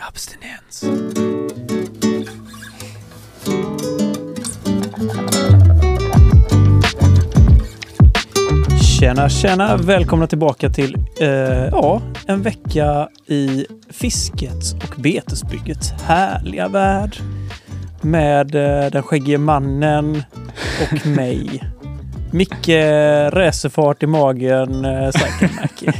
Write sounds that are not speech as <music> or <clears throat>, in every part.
abstinens. Tjena, tjena! Välkomna tillbaka till eh, ja, en vecka i fiskets och betesbyggets härliga värld. Med eh, den skäggige mannen och mig. Micke racerfart i magen, eh, Cykelmackie.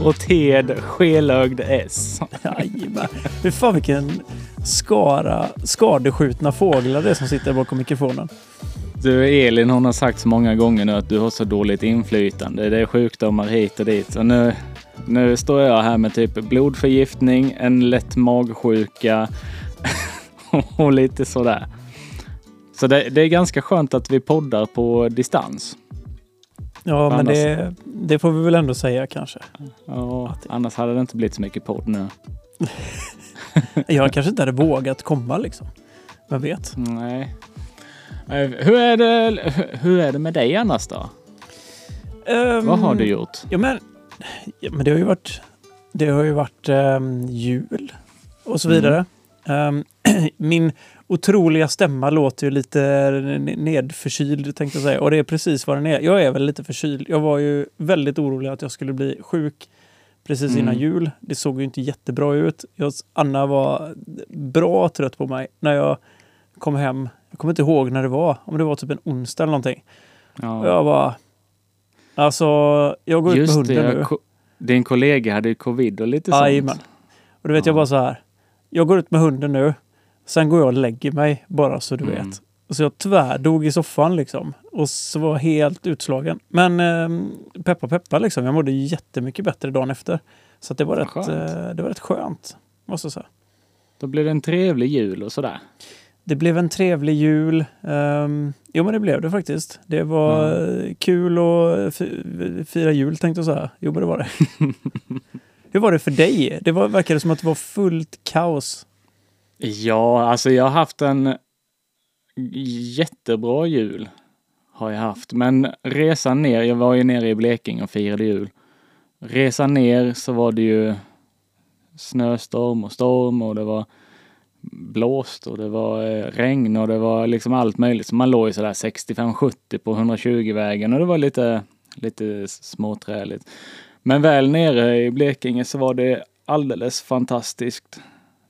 <laughs> Och Ted Skelögd S. Jajamän. Fy fan vilken skara skadeskjutna fåglar det är som sitter bakom mikrofonen. Du Elin hon har sagt så många gånger nu att du har så dåligt inflytande. Det är sjukdomar hit och dit. Så nu, nu står jag här med typ blodförgiftning, en lätt magsjuka <laughs> och lite sådär. Så det, det är ganska skönt att vi poddar på distans. Ja, men Annars- det, det får vi väl ändå säga kanske. Ja, annars hade det inte blivit så mycket podd nu. <laughs> Jag kanske inte hade vågat komma liksom. Vem vet? Nej. Eh, Hur är det, hur är det med dig annars då? Ehm, Vad har du gjort? Ja, men, ja, men det har ju varit, det har ju varit ehm, jul och så Mm. vidare. Ehm, <clears throat> min otroliga stämma låter ju lite nedförkyld tänkte jag säga. Och det är precis vad den är. Jag är väl lite förkyld. Jag var ju väldigt orolig att jag skulle bli sjuk precis Mm. innan jul. Det såg ju inte jättebra ut. Jag, Anna var bra trött på mig när jag kom hem. Jag kommer inte ihåg när det var. Om det var typ en onsdag eller någonting. Och Ja. jag bara... Alltså, jag går ut med Just hunden det, nu. ko- din kollega hade ju covid och lite sånt. Jajamän. Och du vet, jag Ja. bara så här. Jag går ut med hunden nu. Sen går jag och lägger mig, bara så du Mm. vet. Så jag tvärdog i soffan liksom. Och så var helt utslagen. Men eh, peppa peppa liksom. Jag mådde jättemycket bättre dagen efter. Så det var rätt, eh, det var rätt skönt. Måste jag säga. Då blir det en trevlig jul och sådär. Det blev en trevlig jul. Um, jo, men det blev det faktiskt. Det var eh, kul att fi- fira jul tänkte jag säga. Jo, men det var det. <laughs> Hur var det för dig? Det var, verkade som att det var fullt kaos. Ja, alltså jag har haft en jättebra jul. Har jag haft. Men resan ner, jag var ju nere i Blekinge och firade jul. Resan ner så var det ju snöstorm och storm och det var blåst och det var eh, regn och det var liksom allt möjligt. Så man låg ju sådär 65-70 på 120-vägen och det var lite, lite småträligt. Men väl nere i Blekinge så var det alldeles fantastiskt.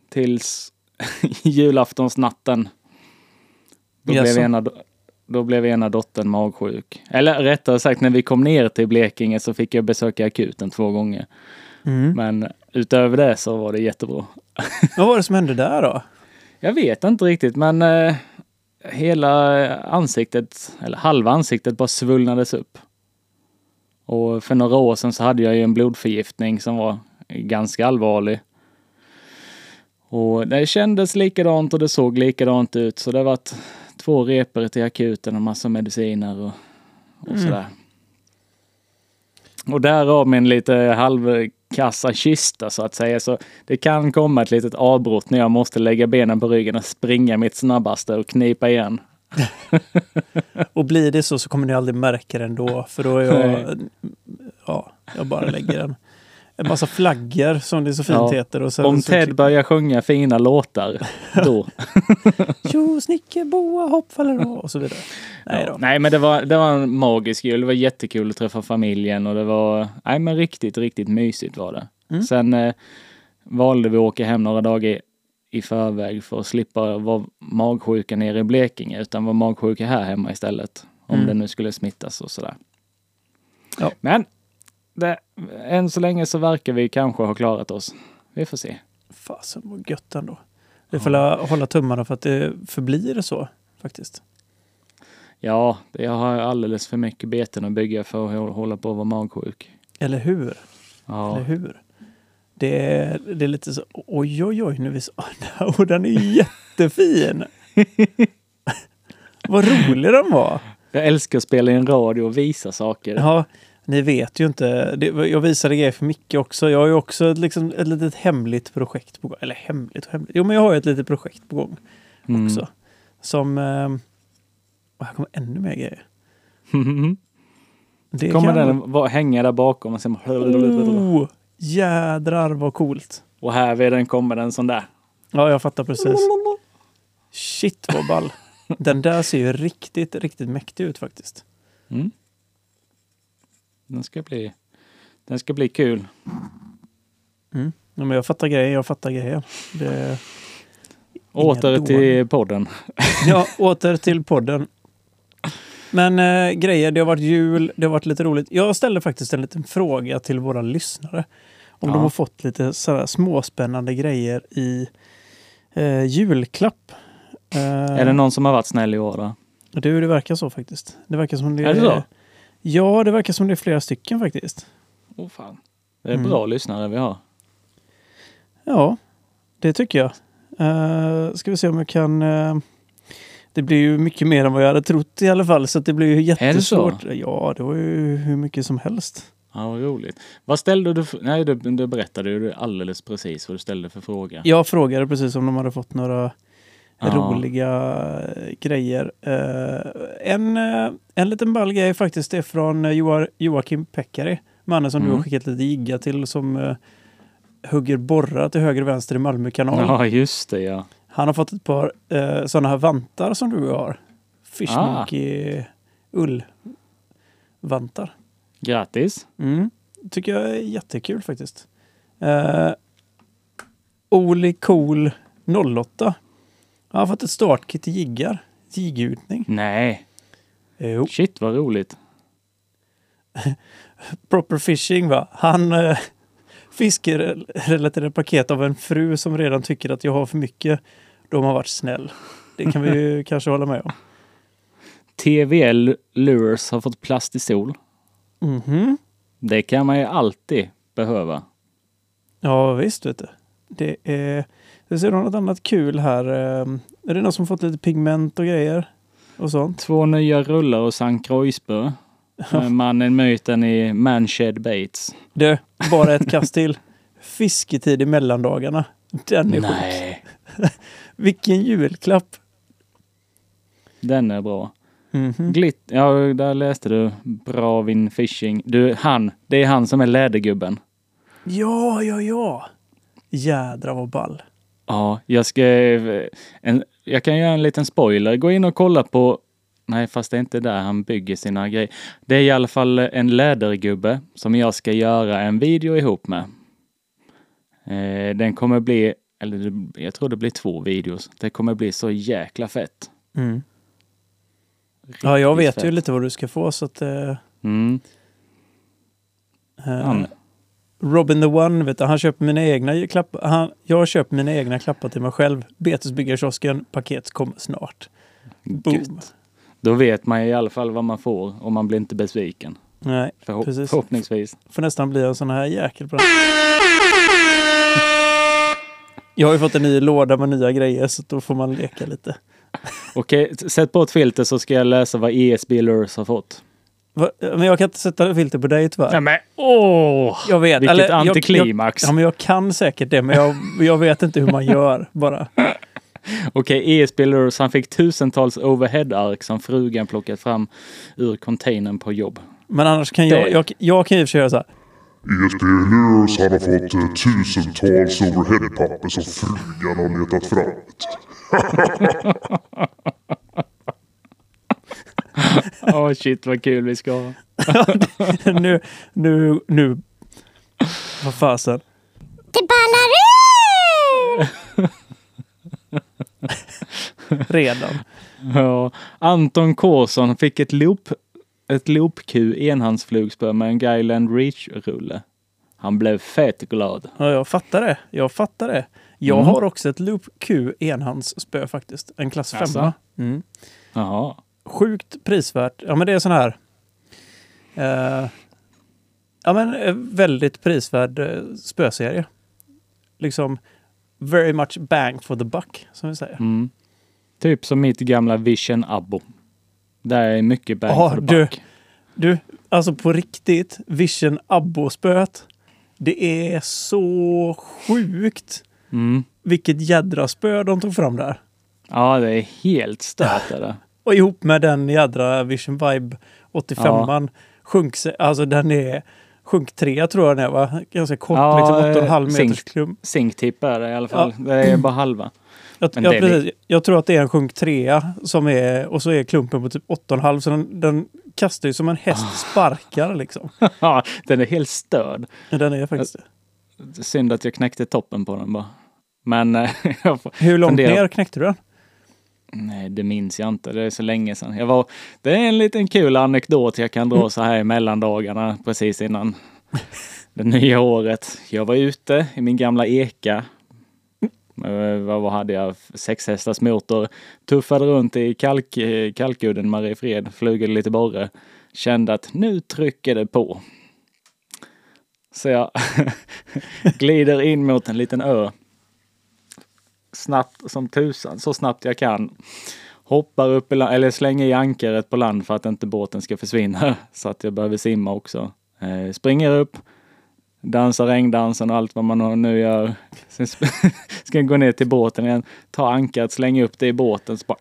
Tills <laughs> julaftonsnatten. Då blev, ena, då blev ena dottern magsjuk. Eller rättare sagt, när vi kom ner till Blekinge så fick jag besöka akuten två gånger. Mm. Men utöver det så var det jättebra. <laughs> Vad var det som hände där då? Jag vet inte riktigt, men eh, hela ansiktet, eller halva ansiktet bara svullnades upp. Och för några år sedan så hade jag ju en blodförgiftning som var ganska allvarlig. Och det kändes likadant och det såg likadant ut. Så det var två repor till akuten och massa mediciner och, och Mm. sådär. Och därav min lite halvkassa kista så att säga. Så det kan komma ett litet avbrott när jag måste lägga benen på ryggen och springa mitt snabbaste och knipa igen. <laughs> Och blir det så så kommer ni aldrig märka det ändå. För då är jag... Ja, jag bara lägger en, en massa flaggor som det så fint Ja. heter. Och sen Om så Ted börjar sjunga fina låtar, då. <laughs> Tjo, snicke, boa, hopp, faller av och så vidare. Nej Ja, då. nej men det var, det var en magisk jul. Det var jättekul att träffa familjen och det var, nej men riktigt, riktigt mysigt var det. Mm. Sen eh, valde vi att åka hem några dagar i, i förväg för att slippa vara magsjuka nere i Blekinge utan vara magsjuka här hemma istället. Om Mm. det nu skulle smittas och sådär. Ja. Men det, än så länge så verkar vi kanske ha klarat oss. Vi får se. Fasen vad gött ändå. Vi får la- hålla tummarna för att det förblir så faktiskt. Ja, jag har alldeles för mycket beten att bygga för att hå- hålla på att vara magsjuk. Eller hur? Ja. Eller hur? Det är, det är lite så, oj oj oj, nu vis, och den är <laughs> jättefin! <laughs> Vad rolig den var! Jag älskar att spela i en radio och visa saker. Ja, ni vet ju inte. Det, jag visade grejer för Micke också. Jag har ju också ett, liksom, ett litet hemligt projekt på gång. Eller hemligt och hemligt. Jo, men jag har ju ett litet projekt på gång Mm. också. Som... Eh, här kommer ännu mer grejer. <laughs> Det Kommer kan- den vara- hänga där bakom och sen... Oh, jädrar vad coolt. Och här vid den kommer en sån där. Ja, jag fattar precis. Shit vad ball. <laughs> Den där ser ju riktigt, riktigt mäktig ut faktiskt. Mm. Den ska bli, den ska bli kul. Mm. Ja, men jag fattar grejer, jag fattar grejer. Det... Åter till podden. <laughs> Ja, åter till podden. Men eh, grejer, det har varit jul, det har varit lite roligt. Jag ställde faktiskt en liten fråga till våra lyssnare. Om Ja. de har fått lite sådär småspännande grejer i eh, julklapp. Eh, Är det någon som har varit snäll i år då? Du, det verkar så faktiskt. Det verkar som det Är det så? Ja, det verkar som det är flera stycken faktiskt. Oh, fan. Det är Mm. bra lyssnare vi har. Ja, det tycker jag. Uh, ska vi se om jag kan... eh, det blir ju mycket mer än vad jag hade trott i alla fall, så att det blir ju det så? jättesvårt. Ja, det var ju hur mycket som helst. Ja, vad roligt. Vad ställde du för... Nej, du, du berättade ju alldeles precis vad du ställde för fråga. Jag frågade precis om de hade fått några Ja. roliga eh, grejer. Eh, en, eh, en liten ball grej faktiskt är från Joa- Joakim Pekkari. Mannen som du Mm. har skickat lite jigga till som hugger borrar till höger och vänster i Malmö kanal. Ja, just det ja. Han har fått ett par eh, sådana här vantar som du har. Fish Ah. Ullvantar. Grattis! Mm. Tycker jag är jättekul faktiskt. Eh, Oli Cool 08. Han har fått ett startkit till jiggar. Jiggjutning. Nej, Jo. shit vad roligt. <laughs> Proper Fishing va. Han eh, <laughs> fiskerelaterade paket av en fru som redan tycker att jag har för mycket. De har varit snäll. Det kan vi ju <laughs> kanske hålla med om. TVL Lures har fått plast i sol. Mhm. Det kan man ju alltid behöva. Ja visst vet du. Det är... Det ser något annat kul här. eh, Är det någon som fått lite pigment och grejer? Och sånt? Två nya rullar och Sankt Croix-spö. Med Mannen Myten i Manshed Baits. Du, bara ett kast till. Fisketid i mellandagarna. Den är sjuk. Nej, <laughs> Vilken julklapp! den är bra. Mhm. Glitt, ja där läste du Bravin Fishing. Du, han, det är han som är lädergubben. Ja, ja, ja! Jädra vad ball. Ja, jag ska... En, jag kan göra en liten spoiler. Gå in och kolla på... Nej, fast det är inte där han bygger sina grejer. Det är i alla fall en lädergubbe som jag ska göra en video ihop med. Eh, den kommer bli... Eller jag tror det blir två videos. Det kommer bli så jäkla fett. Mm. Ja, jag vet ju fett. lite vad du ska få så att... eh, Mm. eh, Han, Robin the One, vet du, han köper mina egna klappar. Han, jag köper mina egna klappar till mig själv. Betesbyggarkiosken, paket kommer snart. Boom. gött. Då vet man i alla fall vad man får och man blir inte besviken. Nej, Förhopp- Precis. förhoppningsvis. får nästan bli en sån här jäkel på den. Jag har ju fått en ny låda med nya grejer så då får man leka lite. Okej, sätt på ett filter så ska jag läsa vad ESB Lures har fått. Men jag kan inte sätta filter på dig tyvärr. Nej men åh! Jag vet. Vilket eller, jag- antiklimax. Jag, ja, men jag kan säkert det, men jag, jag vet inte hur man gör bara. <laughs> Okej, ESB Lures, han fick tusentals overhead-ark som frugan plockat fram ur containern på jobb. Men annars kan jag, Det- jag, jag kan ju göra så här. ESP Lures han har fått eh, tusentals overheadpapper som frugan har letat fram. <laughs> <laughs> <laughs> Åh shit vad kul vi ska ha. <laughs> nu, nu, nu. Vad fasen. Det ballar ur! <laughs> Redan. Ja, Anton Kåsson fick ett loop, ett loop-Q enhandsflugspö med en Guyland Reach-rulle. Han blev fett glad. Ja, jag fattar det. Jag fattar det. Jag Mm. har också ett Loop Q enhandsspö faktiskt. En klass 5. Jaså? Mm. Jaha. Sjukt prisvärt. Ja, men det är sån här. Eh, ja, men eh, väldigt prisvärd eh, spöserie. Liksom very much bang for the buck, som vi säger. Mm. Typ som mitt gamla Vision Abbo. Där är mycket bang Ja, for the du. buck. Du, alltså på riktigt, Vision Abbo-spöet. Det är så sjukt Mm. vilket jädra spö de tog fram där. Ja, det är helt stört. <laughs> Och ihop med den jädra Vision Vibe 85an. Sjunk sig, alltså den är Sjunk 3 tror jag det är va? Ganska kort, Ja, liksom 8,5 meters zink. klump. Zinktipp är det i alla fall. Det är bara halva. Jag, ja, precis. jag tror att det är en sjunk 3 som är, och så är klumpen på typ 8,5 så den, den kastar ju som en häst Ah. sparkar liksom. <laughs> Ja, den är helt störd. Ja, Den är faktiskt det. Synd att jag knäckte toppen på den bara. Men eh, <laughs> jag Hur långt Fundera. ner knäckte du den? Nej, det minns jag inte. Det är så länge sedan. Jag var, det är en liten kul anekdot jag kan dra så här i mellandagarna precis innan det nya året. Jag var ute i min gamla eka. Eh, Vad vad hade jag? Sex hästars motor. Tuffade runt i kalk, eh, Kalkudden, Mariefred, flugade lite borre. Kände att nu trycker det på. Så jag <laughs> glider in mot en liten ö. Snabbt som tusan, så snabbt jag kan. Hoppar upp i eller slänger i ankaret på land för att inte båten ska försvinna. <laughs> Så att jag behöver simma också. Eh, springer upp, dansar regndansen och allt vad man nu gör. Sen <laughs> ska jag gå ner till båten igen, ta ankaret, slänga upp det i båten. Så bara,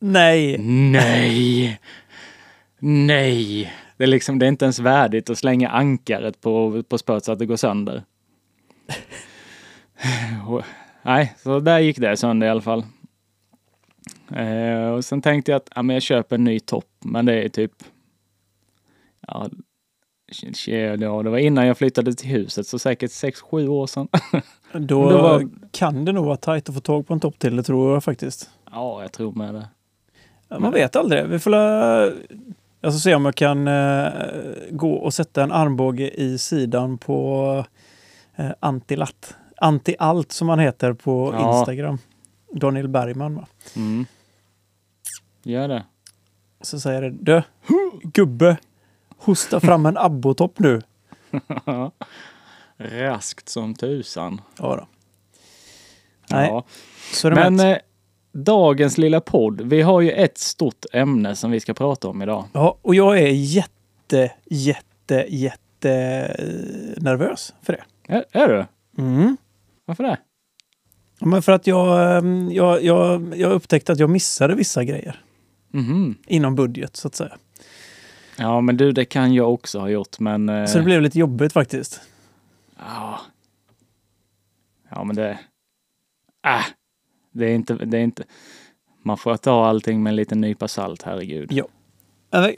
Nej! nej! Nej! Det är liksom, det är inte ens värdigt att slänga ankaret på, på spöet så att det går sönder. <laughs> Nej, så där gick det sönder i alla fall. Eh, och sen tänkte jag att ja, men jag köper en ny topp, men det är typ... Ja, ja, det var innan jag flyttade till huset, så säkert 6-7 år sedan. <laughs> Då, var- kan det nog vara tajt att få tag på en topp till, det tror jag faktiskt. ja, jag tror med det. Man vet aldrig. Vi får la... Ska se om jag kan eh, gå och sätta en armbåge i sidan på eh, Antilat. Anti-allt som han heter på Ja. Instagram. Daniel Bergman. Va? Mm. Gör det. Så säger det, du gubbe, hosta fram en abbotopp nu. <laughs> Raskt som tusan. Ja då. Nej, Ja. så är det Men eh, dagens lilla podd, vi har ju ett stort ämne som vi ska prata om idag. Ja, och jag är jätte, jätte, jätte eh, nervös för det. Är, är du? Mm. Varför det? Ja, Men för att jag, ehm, jag, jag, jag upptäckte att jag missade vissa grejer Mhm. inom budget så att säga. Ja, men du, det kan jag också ha gjort, men... eh, Så det blev lite jobbigt faktiskt. Ja. Ja, men det... Äh, det är inte... Det är inte... Man får ta allting med en liten nypa salt, herregud. Ja.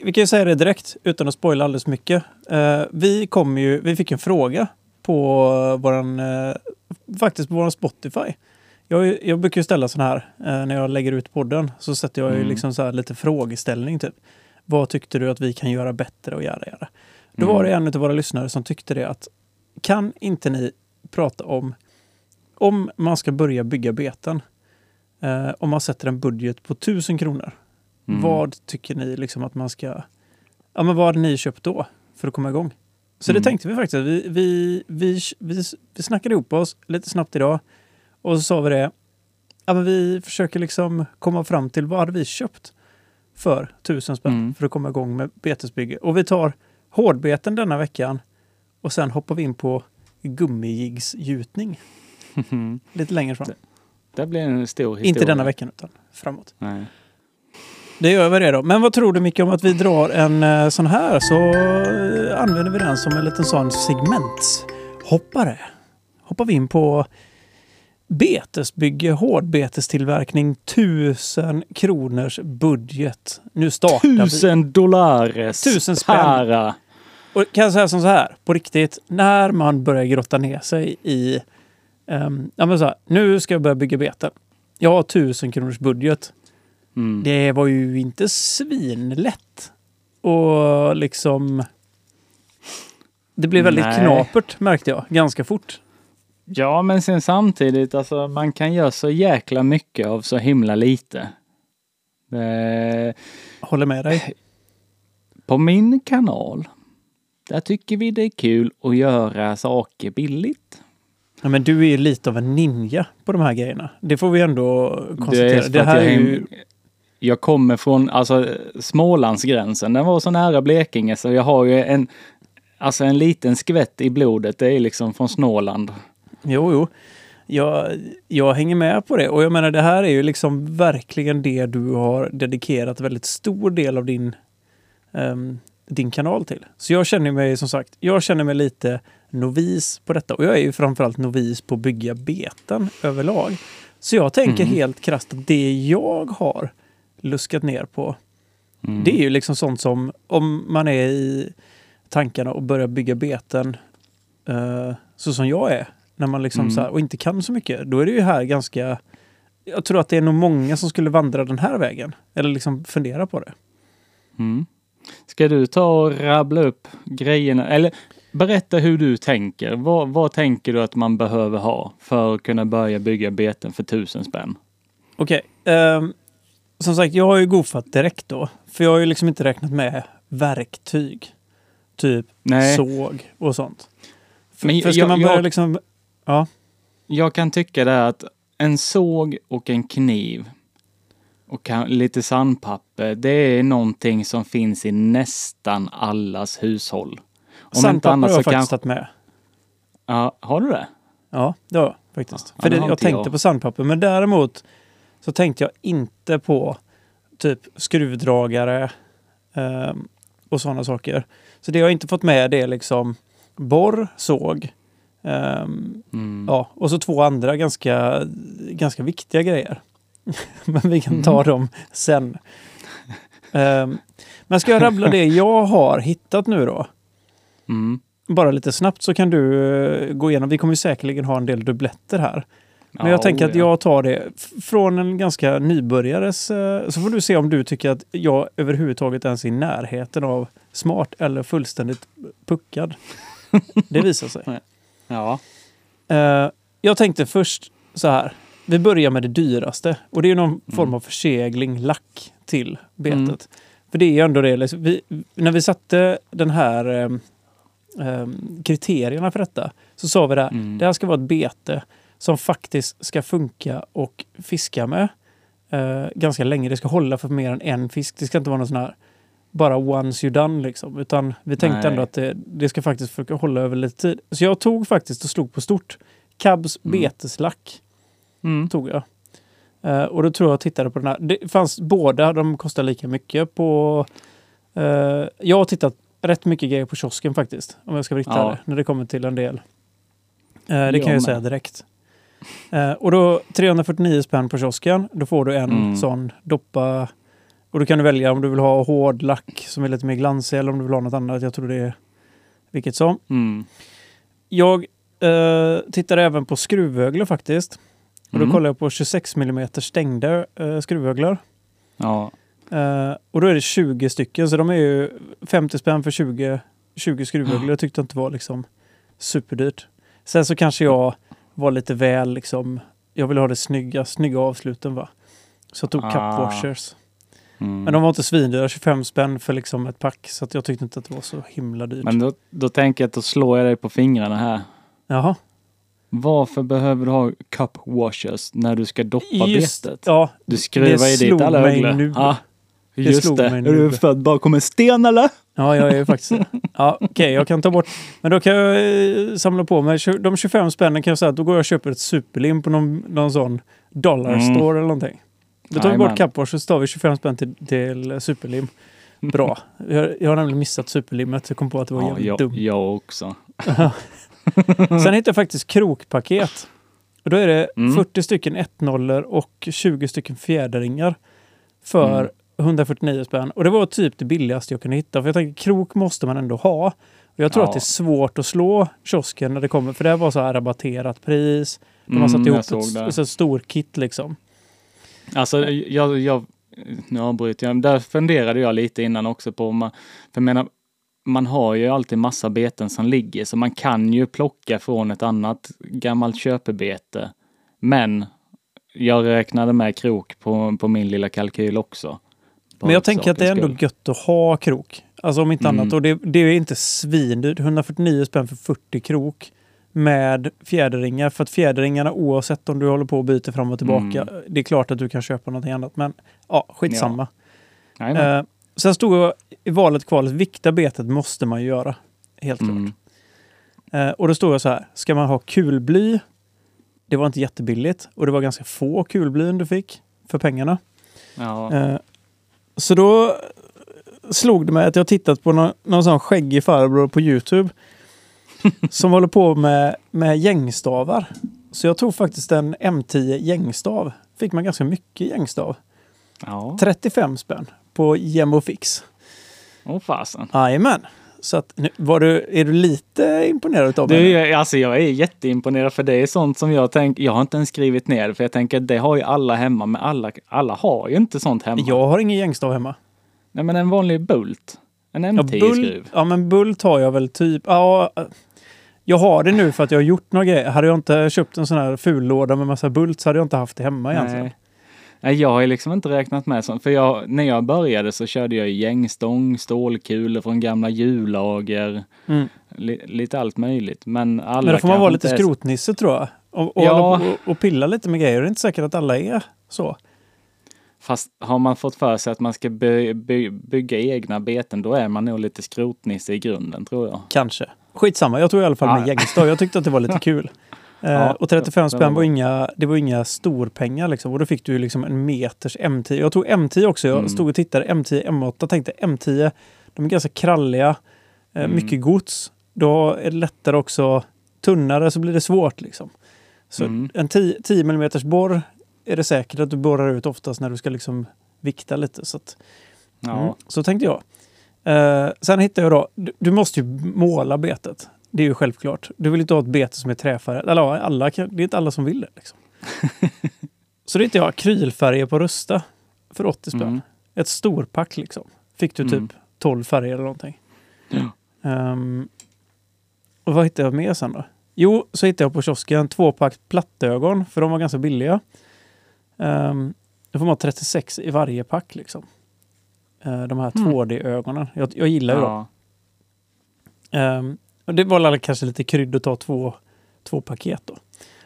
Vi kan ju säga det direkt utan att spoila alldeles mycket. Eh, Vi, kom ju, vi fick en fråga på våran, eh, faktiskt på våran Spotify. Jag, jag brukar ju ställa sån här eh, när jag lägger ut podden. Så sätter jag ju Mm. liksom så här lite frågeställning typ. Vad tyckte du att vi kan göra bättre och göra? göra? Då Mm. var det en av våra lyssnare som tyckte det att kan inte ni prata om om man ska börja bygga beten, eh, om man sätter en budget på 1000 kronor, Mm. vad tycker ni liksom att man ska... Ja, men vad hade ni köpt då för att komma igång? Så Mm. det tänkte vi faktiskt. Vi, vi, vi, vi, vi snackade ihop oss lite snabbt idag och så sa vi det. Ja, men vi försöker liksom komma fram till vad hade vi köpt för tusen spänn Mm. för att komma igång med betesbygge. Och vi tar hårdbeten denna veckan och sen hoppar vi in på gummijiggsgjutning <laughs> lite längre fram. Det blir en stor historia. Inte denna veckan utan framåt. Nej. Det gör vi det då. Men vad tror du Micke om att vi drar en eh, sån här så eh, använder vi den som en liten sån segmentshoppare. Hoppar vi in på betesbygge, hårdbetestillverkning, tusen kronors budget. Nu startar vi. Tusen dollares Tusen spänn. para. Och kan jag säga som så här, på riktigt, när man börjar grotta ner sig i... Um, ja men så här, nu ska jag börja bygga beten. Jag har tusen kronors budget. Mm. Det var ju inte svinlätt. Och liksom... Det blev väldigt Nej. knapert märkte jag ganska fort. Ja, men sen samtidigt, alltså man kan göra så jäkla mycket av så himla lite. Det, Håller med dig. på min kanal, där tycker vi det är kul att göra saker billigt. Ja, men du är ju lite av en ninja på de här grejerna. Det får vi ändå konstatera. Det, att här jag, är ju... jag kommer från alltså, Smålandsgränsen. Den var så nära Blekinge så jag har ju en, alltså en liten skvätt i blodet. Det är liksom från Småland. Jo, jo. Jag, jag hänger med på det. Och jag menar, det här är ju liksom verkligen det du har dedikerat väldigt stor del av din... ehm, din kanal till. Så jag känner mig som sagt, jag känner mig lite novis på detta. Och jag är ju framförallt novis på att bygga beten överlag. Så jag tänker Mm. helt krasst att det jag har luskat ner på, Mm. det är ju liksom sånt som om man är i tankarna och börjar bygga beten eh, så som jag är, när man liksom Mm. så här, och inte kan så mycket, då är det ju här ganska... Jag tror att det är nog många som skulle vandra den här vägen. Eller liksom fundera på det. Mm. Ska du ta och rabbla upp grejerna, eller berätta hur du tänker. Vad, vad tänker du att man behöver ha för att kunna börja bygga beten för tusen spänn? Okej. ehm, som sagt, jag har ju goofat direkt då. För jag har ju liksom inte räknat med verktyg. Typ Nej. såg och sånt. För, Men för ska jag- man börja jag- liksom... Ja. Jag kan tycka det att en såg och en kniv och lite sandpapper, det är någonting som finns i nästan allas hushåll. Om inte Sandpapper annat har så jag faktiskt tagit med. Ja, har du det? Ja, det har jag faktiskt. Ja, för det jag inte tänkte jag. på sandpapper. Men däremot så tänkte jag inte på typ skruvdragare ehm, och sådana saker. Så det jag inte fått med det är liksom borr, såg ehm, Mm. Ja, och så två andra ganska, ganska viktiga grejer. <laughs> Men vi kan ta Mm. dem sen. Ehm, men ska jag rabbla det <laughs> jag har hittat nu då? Mm. Bara lite snabbt så kan du eh, gå igenom. Vi kommer säkerligen ha en del dubbletter här. Men jag Ja, tänker att ja. jag tar det från en ganska nybörjares... eh, Så får du se om du tycker att jag överhuvudtaget ens är i närheten av smart eller fullständigt puckad. Det visar sig. <laughs> Ja. Eh, jag tänkte först så här. Vi börjar med det dyraste. Och det är någon form av försegling, lack till betet. Mm. För det är ju ändå det. Liksom, vi, när vi satte den här ehm, ehm, kriterierna för detta så sa vi det här. Mm. Det här ska vara ett bete som faktiskt ska funka och fiska med eh, ganska länge. Det ska hålla för mer än en fisk. Det ska inte vara någon sån här bara once you're done liksom. Utan vi tänkte Nej. ändå att det, det ska faktiskt försöka hålla över lite tid. Så jag tog faktiskt och slog på stort. Cabs Mm. beteslack Mm. tog jag. Eh, och då tror jag tittade på den här. Det fanns båda, de kostar lika mycket på... eh, jag har tittat rätt mycket grejer på kiosken faktiskt. Om jag ska vara riktigt Ja. När det kommer till en del. Eh, det Jag kan jag med. säga direkt. Eh, och då 349 spänn på kiosken. Då får du en Mm. sån doppa. Och då kan du välja om du vill ha hård lack som är lite mer glansig eller om du vill ha något annat. Jag tror det är vilket som. Mm. Jag eh, tittade även på skruvöglor faktiskt. Och då Mm. kollade jag på 26 mm stängda eh, skruvöglor. Ja. Eh, och då är det 20 stycken, så de är ju 50 spänn för 20, 20 skruvöglor. Jag tyckte inte var liksom superdyrt. Sen så kanske jag var lite väl liksom, jag vill ha det snygga, snygga avsluten va. Så jag tog Ah. cup washers. Mm. Men de var inte svindyra, 25 spänn för liksom ett pack. Så jag tyckte inte att det var så himla dyrt. Men då, då tänker jag att då slår jag dig på fingrarna här. Jaha. Varför behöver du ha cup washers när du ska doppa Just, betet? ja, Du skruvar i dit slog alla öglor. nu. Ja, Det just slog det. mig Är du född bakom en sten eller? Ja, jag är faktiskt. Ja, Okej, jag kan ta bort... Men då kan jag eh, samla på mig... De 25 spännen kan jag säga att då går jag och köper ett superlim på någon, någon sån dollar Mm. eller någonting. Då tar vi bort Capwash och så tar vi 25 spänn till, till superlim. Bra. Jag, jag har nämligen missat superlimmet. Jag kom på att det var Ja, jävligt jag, dumt. jag också. Sen hittade jag faktiskt krokpaket. Och då är det Mm. 40 stycken 1 och 20 stycken fjäderringar. För Mm. 149 spänn. Och det var typ det billigaste jag kunde hitta. För jag tänkte krok måste man ändå ha. Och jag tror Ja. att det är svårt att slå kiosken när det kommer. För det var så här rabatterat pris. Mm, satt jag ihop ett, ett, ett stor kit liksom. Alltså, jag, jag, nu avbryter jag. Där funderade jag lite innan också på, om man, för jag menar, man har ju alltid massa beten som ligger, så man kan ju plocka från ett annat gammalt köpebete. Men jag räknade med krok på, på min lilla kalkyl också. Men jag tänker att det är ändå skull. gött att ha krok. Alltså om inte Mm. annat. Och det, det är inte svindyrt. 149 spänn för 40 krok. Med fjäderringar. För att fjäderringarna oavsett om du håller på och byter fram och tillbaka. Mm. Det är klart att du kan köpa någonting annat. Men ja, skitsamma. Jajamän. Eh, sen stod jag i valet kvalet. Vikta betet måste man ju göra. Helt Mm. klart. Eh, och då stod jag så här. Ska man ha kulbly? Det var inte jättebilligt. Och det var ganska få kulblyn du fick för pengarna. Ja. Eh, så då slog det mig att jag tittat på någon, någon sån skäggig farbror på Youtube. <laughs> som håller på med, med gängstavar. Så jag tog faktiskt en M10 gängstav. Fick man ganska mycket gängstav. Ja, 35 spänn på Gemmo Fix. åh fasen. Jajamän. Så att, nu, var du, är du lite imponerad av? Du, alltså jag är jätteimponerad för det är sånt som jag tänker, jag har inte ens skrivit ner det för jag tänker det har ju alla hemma men alla, alla har ju inte sånt hemma. Jag har ingen gängstav hemma. Nej men en vanlig bult. En Ja, M10-skruv. ja, men Bult har jag väl typ. Ja, jag har det nu för att jag har gjort några grejer. Hade jag inte köpt en sån här ful låda med massa Bult så hade jag inte haft det hemma egentligen. Nej. Jag har ju liksom inte räknat med sånt. För jag, när jag började så körde jag gängstång, stålkulor från gamla hjullager. Mm. Li, lite allt möjligt. Men alla Men då får man vara lite är- skrotnisse tror jag. Och, och, Ja. och, och pilla lite med grejer. Det är inte säkert att alla är så. Fast har man fått för sig att man ska by, by, bygga egna beten, då är man nog lite skrotnisse i grunden tror jag. Kanske. Skitsamma, jag tog i alla fall med Ja. gängstav. Jag tyckte att det var lite <laughs> kul. Eh, Ja, och 35 det spänn var inga, det var inga storpengar liksom. Och då fick du liksom en meters M10. Jag tog M10 också. Jag Mm. stod och tittade M10, M8. Tänkte M10, de är ganska kralliga. Eh, Mm. Mycket gods. Då är det lättare också. Tunnare så blir det svårt liksom. Så Mm. en 10, 10 mm borr är det säkert att du borrar ut oftast när du ska liksom vikta lite. Så, att, Ja, mm, så tänkte jag. Eh, sen hittade jag då, du, du måste ju måla betet. Det är ju självklart. Du vill inte ha ett bete som är träfärgat. Eller ja, alla, det är inte alla som vill det. Liksom. <laughs> så det hittade jag akrylfärger på Rusta för 80 spänn. Mm. Ett storpack liksom. Fick du typ Mm. 12 färger eller någonting. Ja. Ehm, och vad hittade jag mer sen då? Jo, så hittade jag på kiosken tvåpack plattögon, för de var ganska billiga. Um, då får man ha 36 i varje pack liksom. Eh, de här Mm. 2D-ögonen. Jag, jag gillar ju dem. ja. Och det var kanske lite krydd att ta två, två paket då.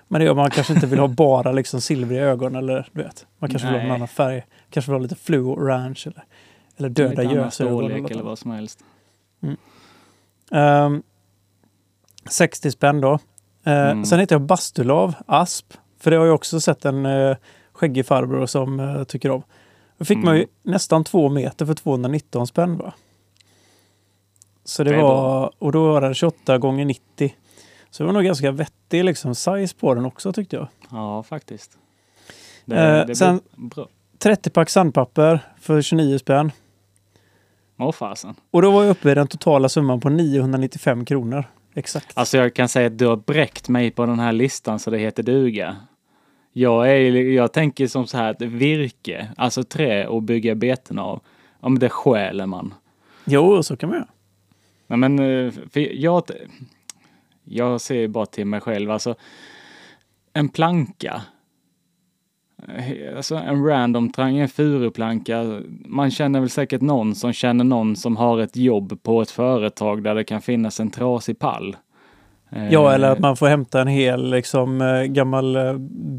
Men det gör man kanske inte vill ha bara liksom silvriga ögon eller du vet. Man kanske vill ha en Nej. annan färg. Kanske vill ha lite fluo orange eller, eller döda gösögon. eller annat. vad som helst. Ehm, 60 spänn då. Eh, Mm. Sen heter jag Bastulav, asp. För det har jag också sett en uh, skäggig farbror som eh, tycker om. Då fick man ju Mm. nästan två meter för 219 spänn va? Så det, Det var, och då var det 28 gånger 90. Så det var nog ganska vettig liksom, size på den också tyckte jag. Ja, faktiskt. Det, Eh, det sen- bra. 30 pack sandpapper för 29 spänn. Åh fasen. Och då var jag uppe i den totala summan på 995 kronor. Exakt. Alltså jag kan säga att du har bräckt mig på den här listan så det heter duga. Jag, är, jag tänker som så här att virke, alltså trä och bygga beten av, ja men det stjäler man. Jo, så kan man göra. Nej men, eh, jag, jag ser bara till mig själv, alltså en planka. Eh, Alltså en random trang, en furuplanka. Man känner väl säkert någon som känner någon som har ett jobb på ett företag där det kan finnas en trasig pall. Ja, Eh, eller att man får hämta en hel liksom, gammal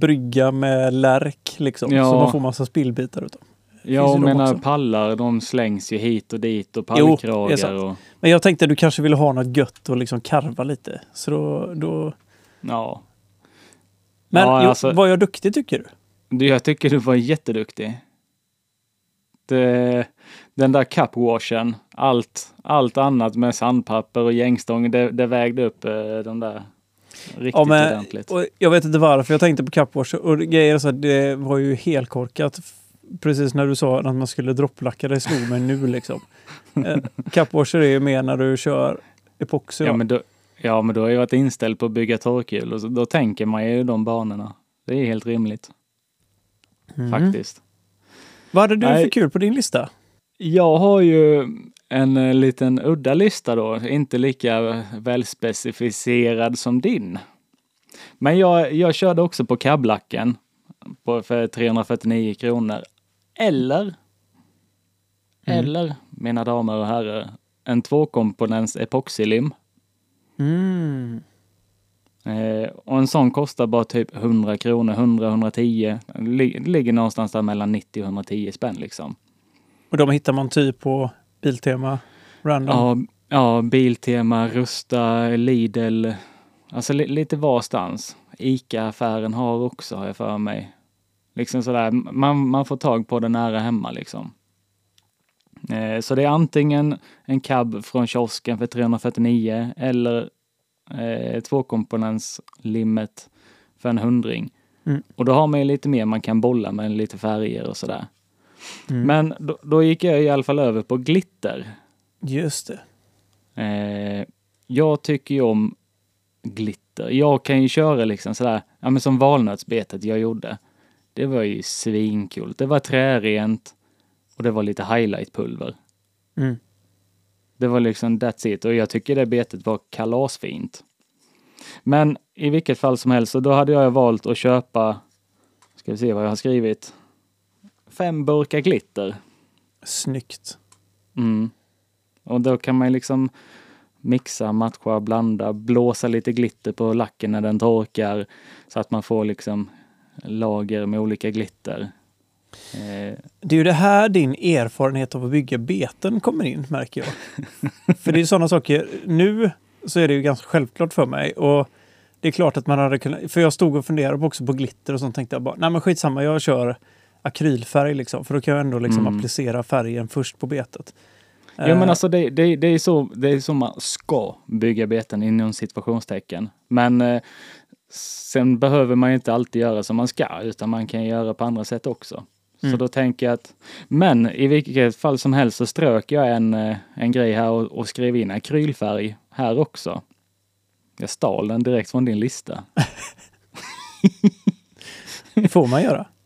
brygga med lärk. Liksom, Ja. Så man får massa spillbitar utav. Jag menar pallar, de slängs ju hit och dit och Jo, pallkragar sant. och Men jag tänkte att du kanske ville ha något gött och liksom karva lite. Så då... då... ja. Men Ja, jo, alltså- var jag duktig tycker du? Du, jag tycker du var jätteduktig. Det, den där cupwashen, allt, allt annat med sandpapper och gängstång, det, det vägde upp eh, de där riktigt Ja, men, ordentligt. jag vet inte varför jag tänkte på cupwash. Och grejen är så att det var ju helkorkat. Precis när du sa att man skulle dropplacka, det slog mig nu liksom. Eh, Cupwasher är ju mer när du kör epoxy. Ja va? men, då, ja, men då har jag varit inställd på att bygga torkhjul och så, då tänker man ju de banorna. Det är helt rimligt, Mm. faktiskt. Vad hade du Nej. för kul på din lista? Jag har ju en eh, liten udda lista då, inte lika välspecificerad som din. Men jag, jag körde också på kablacken på, för 349 kronor. Eller, eller, mina damer och herrar, en tvåkomponents epoxylim. Mm. Eh, och en sån kostar bara typ 100 kronor, 100-110. Lig, ligger någonstans där mellan 90 och 110 spänn liksom. Och de hittar man typ på Biltema, Random. Ja, ja, Biltema, Rusta, Lidl. Alltså li, lite varstans. Ica-affären har också, har jag för mig. Liksom sådär, man, man får tag på det nära hemma liksom. Eh, så det är antingen en cab från kiosken för 349 eller eh, tvåkomponents limmet för en hundring. Mm. Och då har man ju lite mer man kan bolla med, lite färger och sådär. Mm. Men då, då gick jag i alla fall över på glitter. Just det. Eh, jag tycker ju om glitter. Jag kan ju köra liksom sådär, ja men som valnötsbetet jag gjorde. Det var ju svinkul. Det var trärent och det var lite highlightpulver. Mm. Det var liksom that's it och jag tycker det betet var kalasfint. Men i vilket fall som helst, så då hade jag valt att köpa, ska vi se vad jag har skrivit, fem burkar glitter. Snyggt. Mm. Och då kan man liksom mixa, matcha, blanda, blåsa lite glitter på lacken när den torkar så att man får liksom lager med olika glitter. Eh, Det är ju det här din erfarenhet av att bygga beten kommer in, märker jag. <laughs> för det är sådana saker. Nu så är det ju ganska självklart för mig. Och det är klart att man hade kunnat... För jag stod och funderade också på glitter och sånt. tänkte jag bara, nej men skitsamma, jag kör akrylfärg liksom. För då kan jag ändå liksom Mm. applicera färgen först på betet. Ja men Eh, alltså det, det, det, är så, det är så man ska bygga beten inom situationstecken. Men eh, sen behöver man inte alltid göra som man ska utan man kan göra på andra sätt också. Så Mm. då tänker jag att, men i vilket fall som helst så strök jag en, eh, en grej här och, och skrev in akrylfärg här också. Jag stal den direkt från din lista. Det får man göra. <laughs>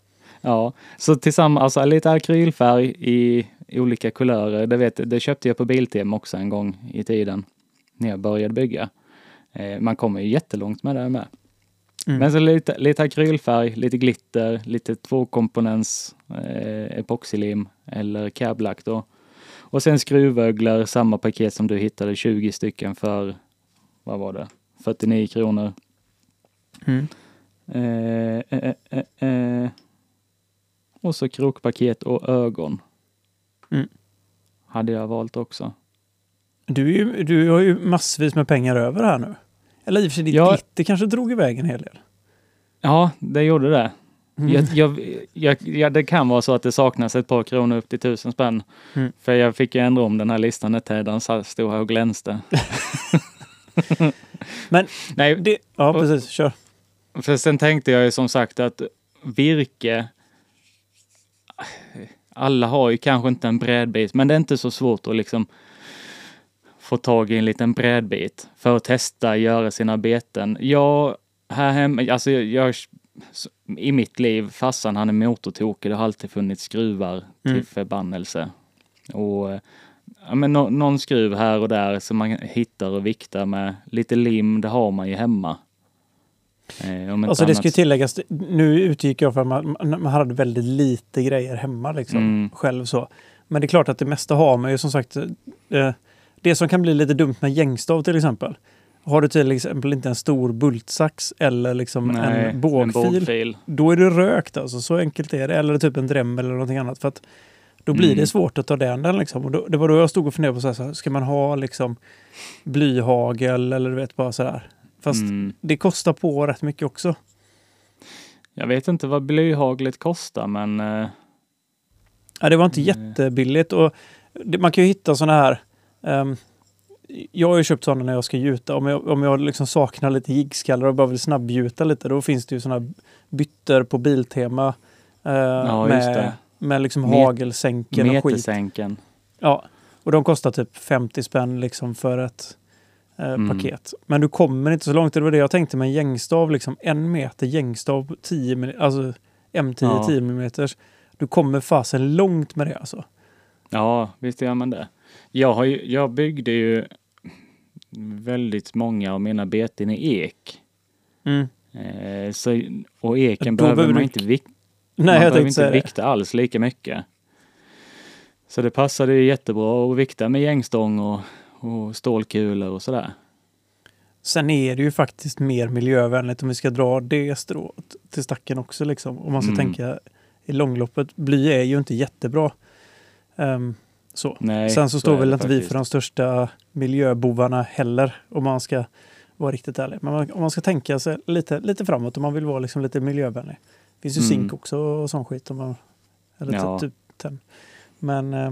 Ja, så tillsammans, alltså lite akrylfärg i, i olika kulörer. Det, vet, det köpte jag på Biltema också en gång i tiden. När jag började bygga. Eh, man kommer ju jättelångt med det med. Mm. Men så lite, lite akrylfärg, lite glitter, lite tvåkomponents eh, epoxylim eller cablack då. Och sen skruvöglar, samma paket som du hittade, 20 stycken för, vad var det, 49 kronor. Mm. Eh, eh, eh, eh. Och så krokpaket och ögon. Mm. Hade jag valt också. Du, är ju, du har ju massvis med pengar över här nu. Eller i och för sig, ditt Ja. glitter kanske drog iväg en hel del. Ja, det gjorde det. Mm. Jag, jag, jag, ja, det kan vara så att det saknas ett par kronor upp till tusen spänn. Mm. För jag fick ju ändra om den här listan när Teddan sa- stod här och glänste. <laughs> Men Nej, det, ja, precis. Kör. För sen tänkte jag ju som sagt att virke, alla har ju kanske inte en brädbit, men det är inte så svårt att liksom få tag i en liten brädbit för att testa göra sina beten. Jag, här hemma, alltså jag, jag i mitt liv, farsan han är motortokig, det har alltid funnits skruvar till Mm. förbannelse. Och ja, men nå- någon skruv här och där som man hittar och viktar med. Lite lim, det har man ju hemma. Eh, Alltså det annat ska tilläggas, nu utgick jag från att man, man hade väldigt lite grejer hemma liksom, Mm. själv så. Men det är klart att det mesta har man ju som sagt. Eh, det som kan bli lite dumt med gängstav till exempel. Har du till exempel inte en stor bultsax eller liksom Nej, en bågfil, bågfil. då är det rökt alltså. Så enkelt är det. Eller typ en dremel eller någonting annat. För att då blir Mm. det svårt att ta den. den liksom. och då, det var då jag stod och funderade på så här, så här, ska man ha liksom blyhagel eller du vet bara sådär. Fast Mm. det kostar på rätt mycket också. Jag vet inte vad blyhaglet kostar, men eh, Ja, det var inte Mm. jättebilligt. Och det, man kan ju hitta sådana här... ehm, jag har ju köpt sådana när jag ska gjuta. Om jag, om jag liksom saknar lite jiggskallar och bara vill snabbgjuta lite, då finns det ju sådana bytter på Biltema. eh, Ja, med, med liksom Met- hagelsänken och skit. metersänken. Ja, och de kostar typ 50 spänn liksom för ett eh, Mm. paket. Men du kommer inte så långt. Det var det jag tänkte med en gängstav. Liksom en meter gängstav på 10 mm, alltså M10 Ja. 10 mm. Du kommer fasen långt med det alltså. Ja, visst gör man det. Jag, har ju, jag byggde ju väldigt många av mina beten i ek. Mm. Eh, så, och eken Då behöver man inte vik- Nej, man behöver inte vikta alls lika mycket. Så det passade ju jättebra att vikta med gängstång och, och stålkulor och sådär. Sen är det ju faktiskt mer miljövänligt om vi ska dra det strået till stacken också. Liksom. Om man ska Mm. tänka i långloppet. Bly är ju inte jättebra. Ehm, så. Nej, Sen så, så står väl inte vi för de största miljöbovarna heller. Om man ska vara riktigt ärlig. Men man, om man ska tänka sig lite, lite framåt. Om man vill vara liksom lite miljövänlig. Det finns ju Mm. zink också och sån skit. Om man, eller Ja. typ, typ. Men eh,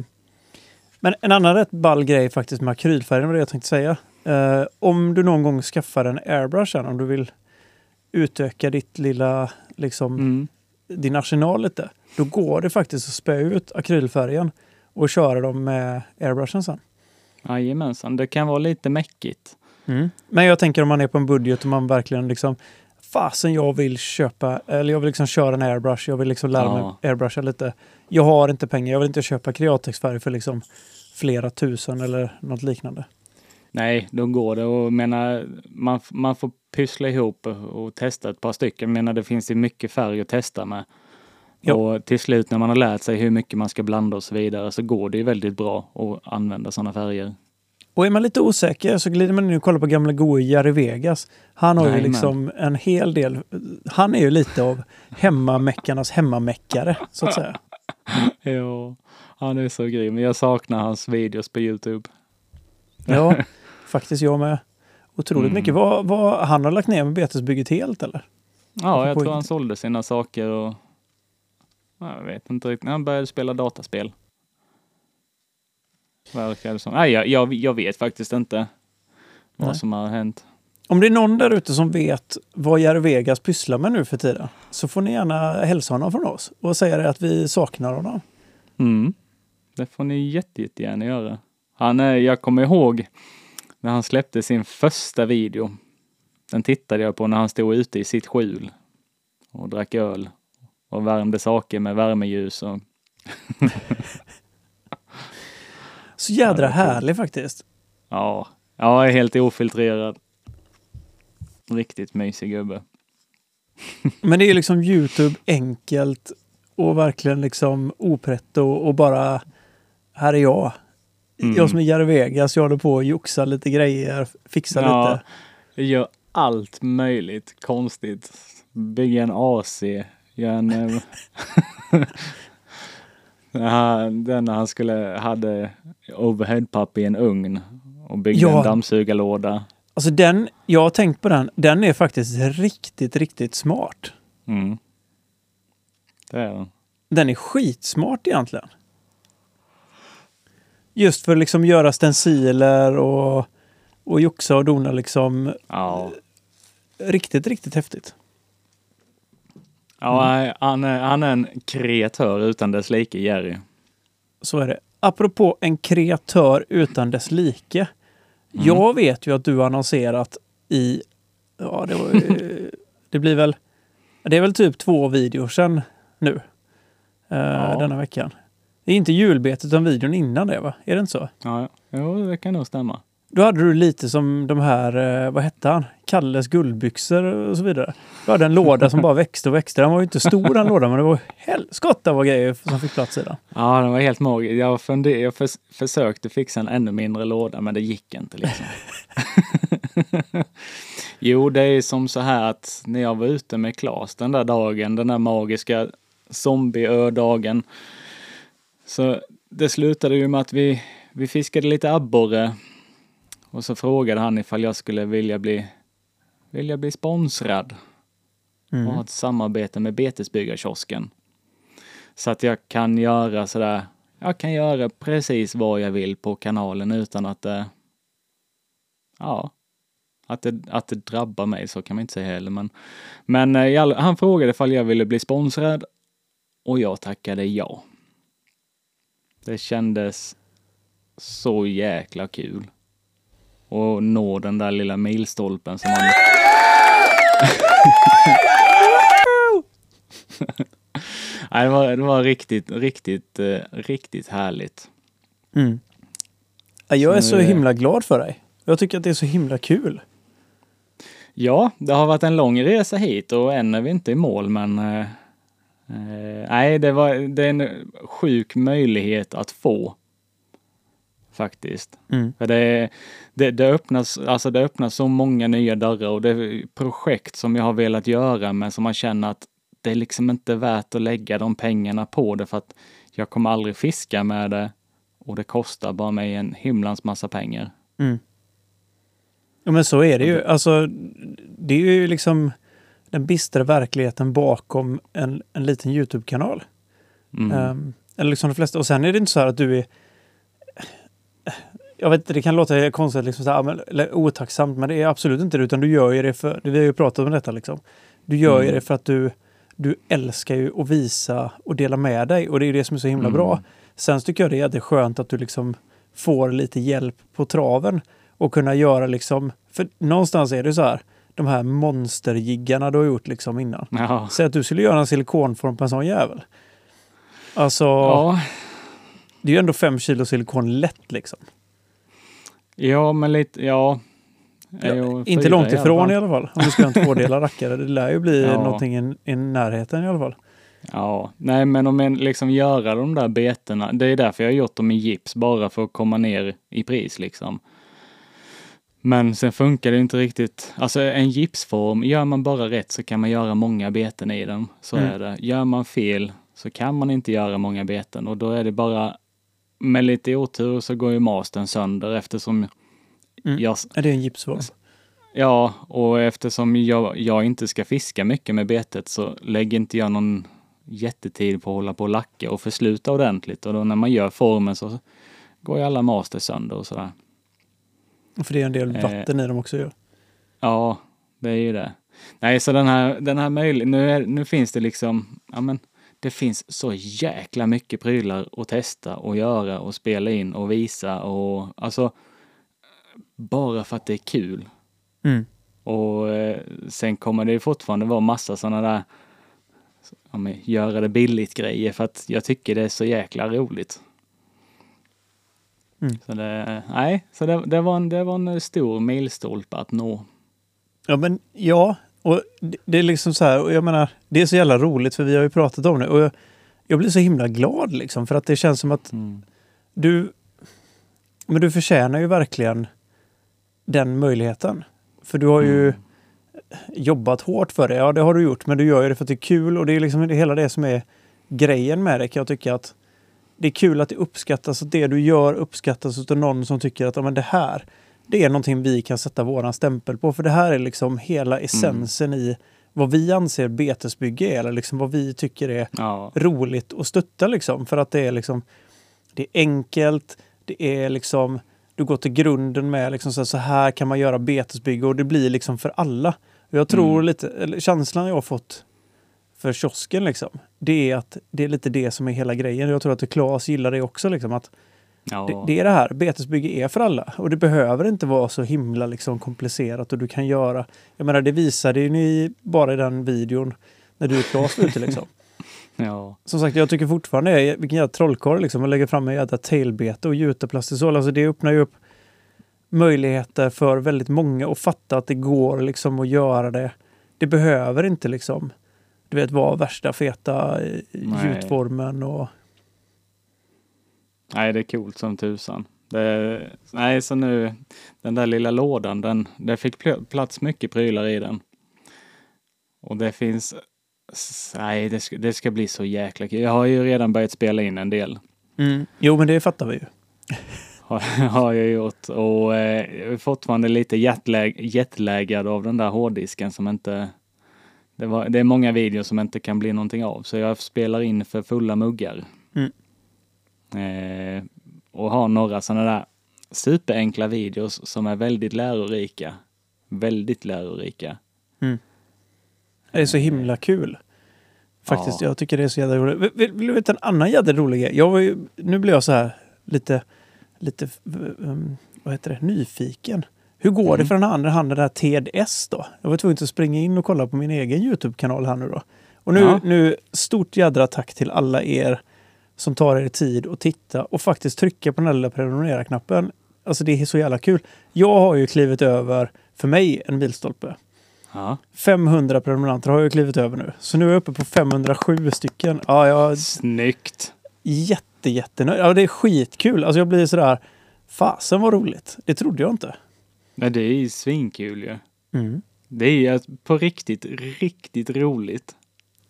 Men en annan rätt ball grej faktiskt med akrylfärgen var det jag tänkte säga. Eh, om du någon gång skaffar en airbrush sen, om du vill utöka ditt lilla, liksom, Mm. din arsenal lite. Då går det faktiskt att spä ut akrylfärgen och köra dem med airbrushen sen. Jajamensan, det kan vara lite mäckigt. Men jag tänker om man är på en budget och man verkligen liksom Fasen jag vill köpa, eller jag vill liksom köra en airbrush, jag vill liksom lära mig Ja. airbrusha lite. Jag har inte pengar, jag vill inte köpa kreatexfärg för liksom flera tusen eller något liknande. Nej, då går det och menar, man, man får pyssla ihop och, och testa ett par stycken. menar, det finns ju mycket färg att testa med. Ja. Och till slut när man har lärt sig hur mycket man ska blanda och så vidare så går det ju väldigt bra att använda sådana färger. Och är man lite osäker så glider man in och kollar på gamla goe Jerry Vegas. Han har ju Jajamän. liksom en hel del, han är ju lite av hemmameckarnas hemmameckare så att säga. <laughs> Ja, han är så grym. Jag saknar hans videos på Youtube. Ja, <laughs> faktiskt jag med. Otroligt Mm. mycket. Vad, vad han har lagt ner med betesbygget helt eller? Ja, jag tror han sålde sina saker och jag vet inte riktigt. Han började spela dataspel. Verkar det som. Nej, jag, jag, jag vet faktiskt inte Nej. vad som har hänt. Om det är någon där ute som vet vad Jerry Vegas pysslar med nu för tiden så får ni gärna hälsa honom från oss och säga att vi saknar honom. Mm. Det får ni jätte, jättegärna göra. Han är, jag kommer ihåg när han släppte sin första video. Den tittade jag på när han stod ute i sitt skjul och drack öl och värmde saker med värmeljus och <laughs> Så jädra härlig faktiskt. ja, ja, jag är helt ofiltrerad. Riktigt mysig gubbe. <laughs> Men det är ju liksom Youtube enkelt och verkligen liksom opretto och bara här är jag. Mm. Jag som är Jerry Vegas, jag håller på och joxa lite grejer, fixa Ja. lite. Jag gör allt möjligt konstigt. Bygga en AC, eh, <laughs> han- Den när han skulle, hade overheadpapp i en ugn och byggde Ja. en dammsugarlåda. Alltså den, jag har tänkt på den, den är faktiskt riktigt, riktigt smart. Mm. Det är den. Den är skitsmart egentligen. Just för att liksom göra stenciler och, och joxa och dona liksom Ja. riktigt, riktigt häftigt. Ja, Mm. han, är, han är en kreatör utan dess like, Jerry. Så är det. Apropå en kreatör utan dess like. Mm. Jag vet ju att du annonserat i, ja det, var, <laughs> det blir väl, det är väl typ två videor sedan nu. eh, Denna veckan. Det är inte julbetet utan videon innan det va? Är det inte så? Ja, jo, det kan nog stämma. Då hade du lite som de här, eh, vad hette han? Kalles guldbyxor och så vidare. Du hade en låda som bara växte och växte. Den var ju inte stor den lådan men det var helskotta vad grejer som fick plats i den. Ja, den var helt magisk. Jag, funder, jag förs försökte fixa en ännu mindre låda, men det gick inte liksom. <laughs> jo, det är som så här att när jag var ute med Klas den där dagen, den där magiska zombieödagen. så det slutade ju med att vi, vi fiskade lite abborre och så frågade han ifall jag skulle vilja bli, vilja bli sponsrad och ha ett samarbete med Betesbyggarkiosken. Så att jag kan göra sådär, jag kan göra precis vad jag vill på kanalen utan att det, ja, att det, att det drabbar mig, så kan man inte säga heller. Men, men eh, i all, han frågade ifall jag ville bli sponsrad och jag tackade ja. Det kändes så jäkla kul. Och nå den där lilla milstolpen som man... <laughs> Nej, det var, det var riktigt, riktigt, eh, riktigt härligt. Mm. Ja, Jag är Så himla glad för dig. Jag tycker att det är så himla kul. Ja, det har varit en lång resa hit och än är vi inte i mål, men eh, eh, nej, det, var, det är en sjuk möjlighet att få. Faktiskt. Mm. För det, det, det, öppnas, alltså det öppnas så många nya dörrar och det är projekt som jag har velat göra men som man känner att det är liksom inte värt att lägga de pengarna på det för att jag kommer aldrig fiska med det och det kostar bara mig en himlans massa pengar. Ja, men så är det ju. Alltså, det är ju liksom den bistra verkligheten bakom en, en liten Youtube-kanal. Mm. Ehm, eller liksom de flesta. Och sen är det inte så här att du är... jag vet inte, det kan låta konstigt, liksom, så här, men, eller otacksamt, men det är absolut inte det. Utan du gör ju det för, vi har ju pratat om detta liksom. Du gör ju Mm. det för att du, du älskar ju att visa och dela med dig. Och det är ju det som är så himla Mm. bra. Sen tycker jag det är jätteskönt att du liksom får lite hjälp på traven. Och kunna göra liksom, för någonstans är det så här, de här monsterjiggarna du har gjort liksom innan. Ja. Säg att du skulle göra en silikonform på en sån jävel. Alltså, Ja. Det är ju ändå fem kilo silikon lätt liksom. ja, men lite, ja. Ja, inte långt ifrån i alla fall. Om du ska ha en tvådelad rackare. Det lär ju bli <laughs> Ja. någonting i, i närheten i alla fall. Ja, nej men om en liksom göra de där betena, det är därför jag har gjort dem i gips, bara för att komma ner i pris liksom. Men sen funkar det inte riktigt, alltså en gipsform, gör man bara rätt så kan man göra många beten i den. Så Mm. är det. Gör man fel så kan man inte göra många beten och då är det bara, med lite otur så går ju mastern sönder eftersom Mm. jag, Är det en gipsform? Ja, och eftersom jag, jag inte ska fiska mycket med betet så lägger inte jag någon jättetid på att hålla på och lacka och försluta ordentligt. Och då när man gör formen så går ju alla master sönder och sådär. För det är en del Eh. vatten i dem också ju. Ja, det är ju det. Nej, så den här, den här möjligheten, nu, är- nu finns det liksom, ja men det finns så jäkla mycket prylar att testa och göra och spela in och visa och alltså bara för att det är kul. Mm. Och eh, sen kommer det ju fortfarande vara massa sådana där ja, men, göra det billigt grejer för att jag tycker det är så jäkla roligt. Mm. Så det, nej, så det, det, var en, det var en stor milstolpe att nå. Ja, men ja. Och det, det är liksom så här, och jag menar, det är så jävla roligt för vi har ju pratat om det. Och jag, jag blir så himla glad liksom för att det känns som att Mm. du, men du förtjänar ju verkligen den möjligheten. För du har ju Mm. jobbat hårt för det. Ja, det har du gjort, men du gör ju det för att det är kul och det är liksom det, hela det som är grejen med det kan jag tycka att det är kul att det uppskattas, att det du gör uppskattas av någon som tycker att ja, men det här, det är någonting vi kan sätta våran stämpel på. För det här är liksom hela essensen i vad vi anser betesbygge är, eller liksom vad vi tycker är Ja, roligt att stötta liksom. För att det är liksom, det är enkelt, det är liksom, du går till grunden med liksom så här, så här kan man göra betesbygge och det blir liksom för alla. Jag tror Mm. lite, eller känslan jag har fått för kiosken liksom, det är att det är lite det som är hela grejen. Jag tror att Claes gillar det också liksom att ja. det, det är det här, betesbygge är för alla. Och det behöver inte vara så himla liksom komplicerat och du kan göra, jag menar det visade ju ni bara i den videon när du och Claes var ute liksom. <laughs> ja. Som sagt, jag tycker fortfarande, vilken jävla trollkarl liksom, att lägga fram en jävla tailbete och gjuta plastisol. Alltså det öppnar ju upp möjligheter för väldigt många att fatta att det går liksom att göra det. Det behöver inte liksom, du vet, vara värsta feta eh, gjutformen och... Nej, det är coolt som tusan. Det, nej, så nu, den där lilla lådan, den, det fick pl- plats mycket prylar i den. Och det finns, nej, det ska, det ska bli så jäkla kul. Jag har ju redan börjat spela in en del. Jo, men det fattar vi ju. <laughs> Har, har jag gjort och eh, jag är fortfarande lite jetlag, jetlaggad av den där hårddisken som inte det, var, det är många videor som inte kan bli någonting av så jag spelar in för fulla muggar. Mm. Eh, och har några sådana där superenkla videos som är väldigt lärorika. Väldigt lärorika. Det är så himla kul. Faktiskt, Ja. jag tycker det är så jävla roligt. Vill, vill, du veta en annan jävla rolig grej? Jag var ju, nu blir jag så här lite, lite, um, vad heter det, nyfiken. Hur går det Mm. för den andra handen där TDS då? Jag var tvungen att springa in och kolla på min egen Youtube-kanal här nu då. Och nu, Ja. nu, stort jädra tack till alla er som tar er tid att titta och faktiskt trycka på den här lilla prenumerera-knappen. Alltså det är så jävla kul. Jag har ju klivit över, för mig, en milstolpe. Ja, 500 prenumeranter har jag klivit över nu. Så nu är jag uppe på 507 stycken. Ja, jag snyggt! jätte, jättenöjd. Ja, det är skitkul. Alltså jag blir sådär, fasen vad roligt. Det trodde jag inte. Ja, det är ju svinkul ju. Mm. Det är ju på riktigt, riktigt roligt.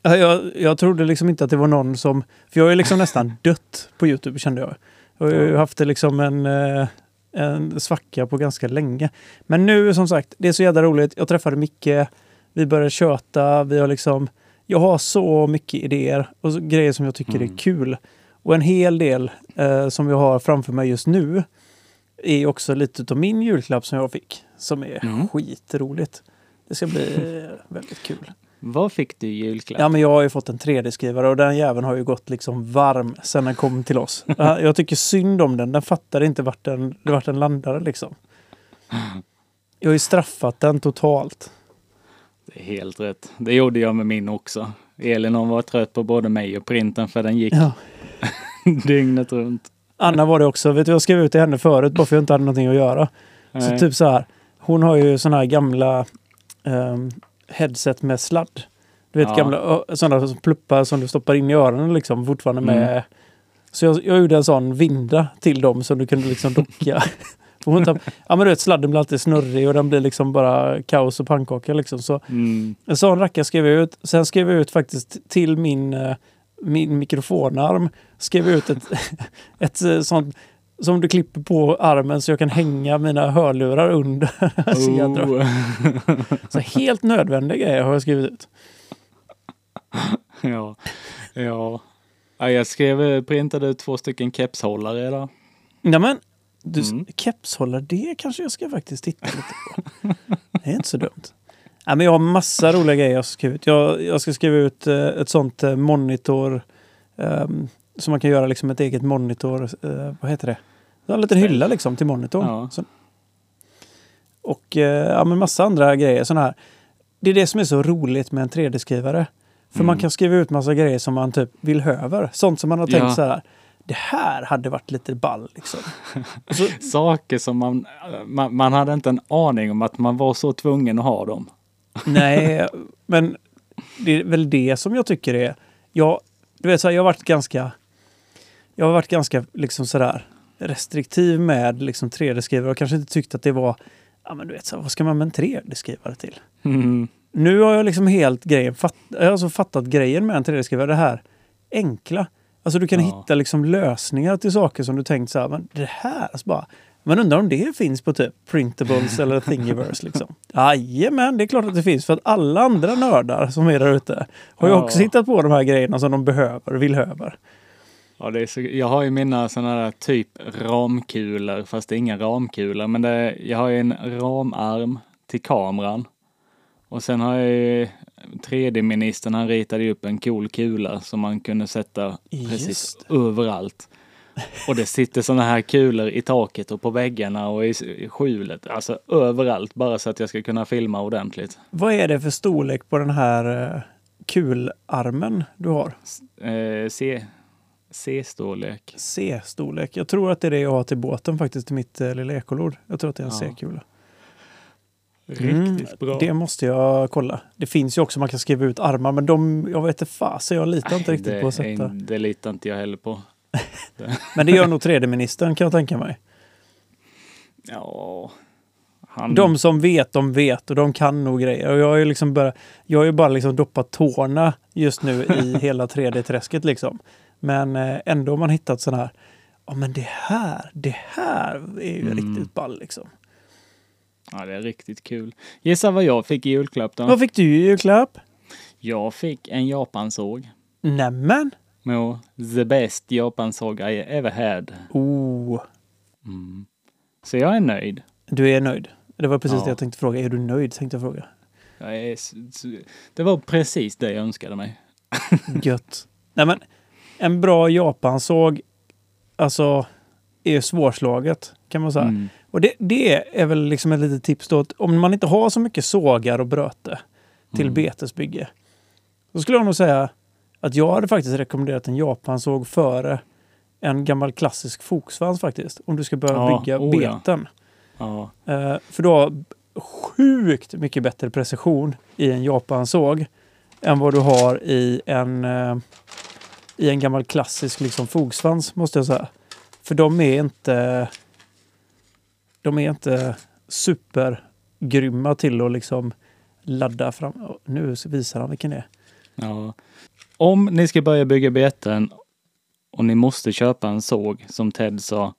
Ja, Jag, jag trodde liksom inte att det var någon som... För jag är liksom nästan <laughs> dött på Youtube kände jag. Jag har ju haft liksom en, eh, en svacka på ganska länge. Men nu som sagt, det är så jävla roligt. Jag träffade Micke, vi började köta, vi har liksom... Jag har så mycket idéer och grejer som jag tycker Mm. är kul. Och en hel del eh, som jag har framför mig just nu är också lite av min julklapp som jag fick. Som är Mm. skitroligt. Det ska bli <laughs> väldigt kul. Vad fick du i julklapp? Ja, men jag har ju fått en 3D-skrivare och den jäveln har ju gått liksom varm sedan den kom till oss. <laughs> Ja, Jag tycker synd om den. Den fattar inte vart den, vart den landade liksom. Jag har ju straffat den totalt. Det är helt rätt. Det gjorde jag med min också. Elin hon var trött på både mig och printen för den gick Ja. <laughs> dygnet runt. Anna var det också. Vet du, jag skrev ut till henne förut bara för jag inte hade någonting att göra. Så Nej. typ så här. Hon har ju såna här gamla ehm, headset med sladd. Du vet Ja. gamla sådana som pluppar som du stoppar in i öronen liksom fortfarande med. Mm. Så jag, jag gjorde en sån vinda till dem som du kunde liksom docka. <laughs> Ja men du vet sladden blir alltid snurrig och den blir liksom bara kaos och pannkaka liksom. Så Mm. en sån rackare skrev jag ut. Sen skrev jag ut faktiskt till min, eh, min mikrofonarm. Skrev jag ut ett, <laughs> ett eh, sånt som du klipper på armen så jag kan hänga mina hörlurar under. <laughs> så. Oh. så helt nödvändiga grejer har jag skrivit ut. ja. ja. Ja, jag skrev, printade ut två stycken kepshållare idag. Ja, men du, Mm. kepshållare, det kanske jag ska faktiskt titta lite på. Det är inte så dumt. Ja, men jag har massa roliga grejer jag ska skriva ut. Jag, jag ska skriva ut eh, ett sånt eh, monitor ehm, som man kan göra liksom ett eget monitor. Eh, vad heter det? En liten hylla liksom till monitorn. Ja. Så, och eh, ja, men massa andra grejer. Såna här. Det är det som är så roligt med en 3D-skrivare. För man Mm. kan skriva ut massa grejer som man typ vill över. Sånt som man har tänkt Ja. så här. Det här hade varit lite ball liksom. <laughs> Så, Saker som man, man, man hade inte en aning om att man var så tvungen att ha dem. <laughs> Nej, men det är väl det som jag tycker är... Jag, du vet, så här, jag har varit ganska... Jag har varit ganska liksom sådär restriktiv med liksom 3D-skrivare och kanske inte tyckt att det var... Ja, men du vet, så här, vad ska man med en 3D-skrivare till? Mm. Nu har jag liksom helt grejen fatt, jag har alltså fattat grejen med en 3D-skrivare. Det här enkla. Alltså du kan Ja. hitta liksom lösningar till saker som du tänkt så här, men det här, alltså bara, man undrar om det finns på typ printables <laughs> eller thingiverse liksom. Jajamän, det är klart att det finns för att alla andra nördar som är där ute har ju Ja. också hittat på de här grejerna som de behöver och vill över. Ja, det är så, jag har ju mina sådana där typ ramkulor, fast det är inga ramkulor, men det, jag har ju en ramarm till kameran. Och sen har jag ju 3D-ministern, han ritade ju upp en cool kula som man kunde sätta precis Just överallt. Och det sitter sådana här kulor i taket och på väggarna och i, i skjulet, alltså överallt, bara så att jag ska kunna filma ordentligt. Vad är det för storlek på den här eh, kularmen du har? Eh, C, C-storlek. C-storlek. Jag tror att det är det jag har till båten faktiskt, till mitt eh, lilla ekolod. Jag tror att det är en Ja. C-kula. Riktigt bra. Mm, Det måste jag kolla. Det finns ju också, man kan skriva ut armar, men de, jag vet inte fasen, jag litar inte riktigt det, på att sätta. är- Det litar inte jag heller på. <laughs> Men det gör nog 3D-ministern kan jag tänka mig. Ja, han... De som vet, de vet och de kan nog grejer. Och jag har ju liksom bara, jag har bara liksom doppat tårna just nu i <laughs> hela 3D-träsket liksom. Men eh, ändå har man hittat sådana här, ja men det här, det här är ju Mm. riktigt ball liksom. Ja, det är riktigt kul. Gissa vad jag fick i julklapp då? Vad fick du i julklapp? Jag fick en japansåg. Nämen! Med the best japansåg I ever had. Oh, Mm. Så jag är nöjd. du är nöjd. Det var precis Ja. det jag tänkte fråga. Är du nöjd? Tänkte jag fråga. Jag är, det var precis det jag önskade mig. <laughs> Gött. Nej men, en bra japansåg, alltså, är svårslaget kan man säga. Mm. Och det, det är väl liksom ett litet tips då. Att om man inte har så mycket sågar och bröte till Mm. betesbygge. Så skulle jag nog säga att jag hade faktiskt rekommenderat en japansåg före en gammal klassisk foksvans faktiskt. Om du ska börja Ja, bygga oh ja. beten. Ja. Eh, för du har sjukt mycket bättre precision i en japansåg än vad du har i en, eh, i en gammal klassisk liksom, fogsvans, måste jag säga. För de är inte de är inte supergrymma till att liksom ladda fram. Nu visar han vilken det är. Ja. Om ni ska börja bygga beten och ni måste köpa en såg, som Ted sa,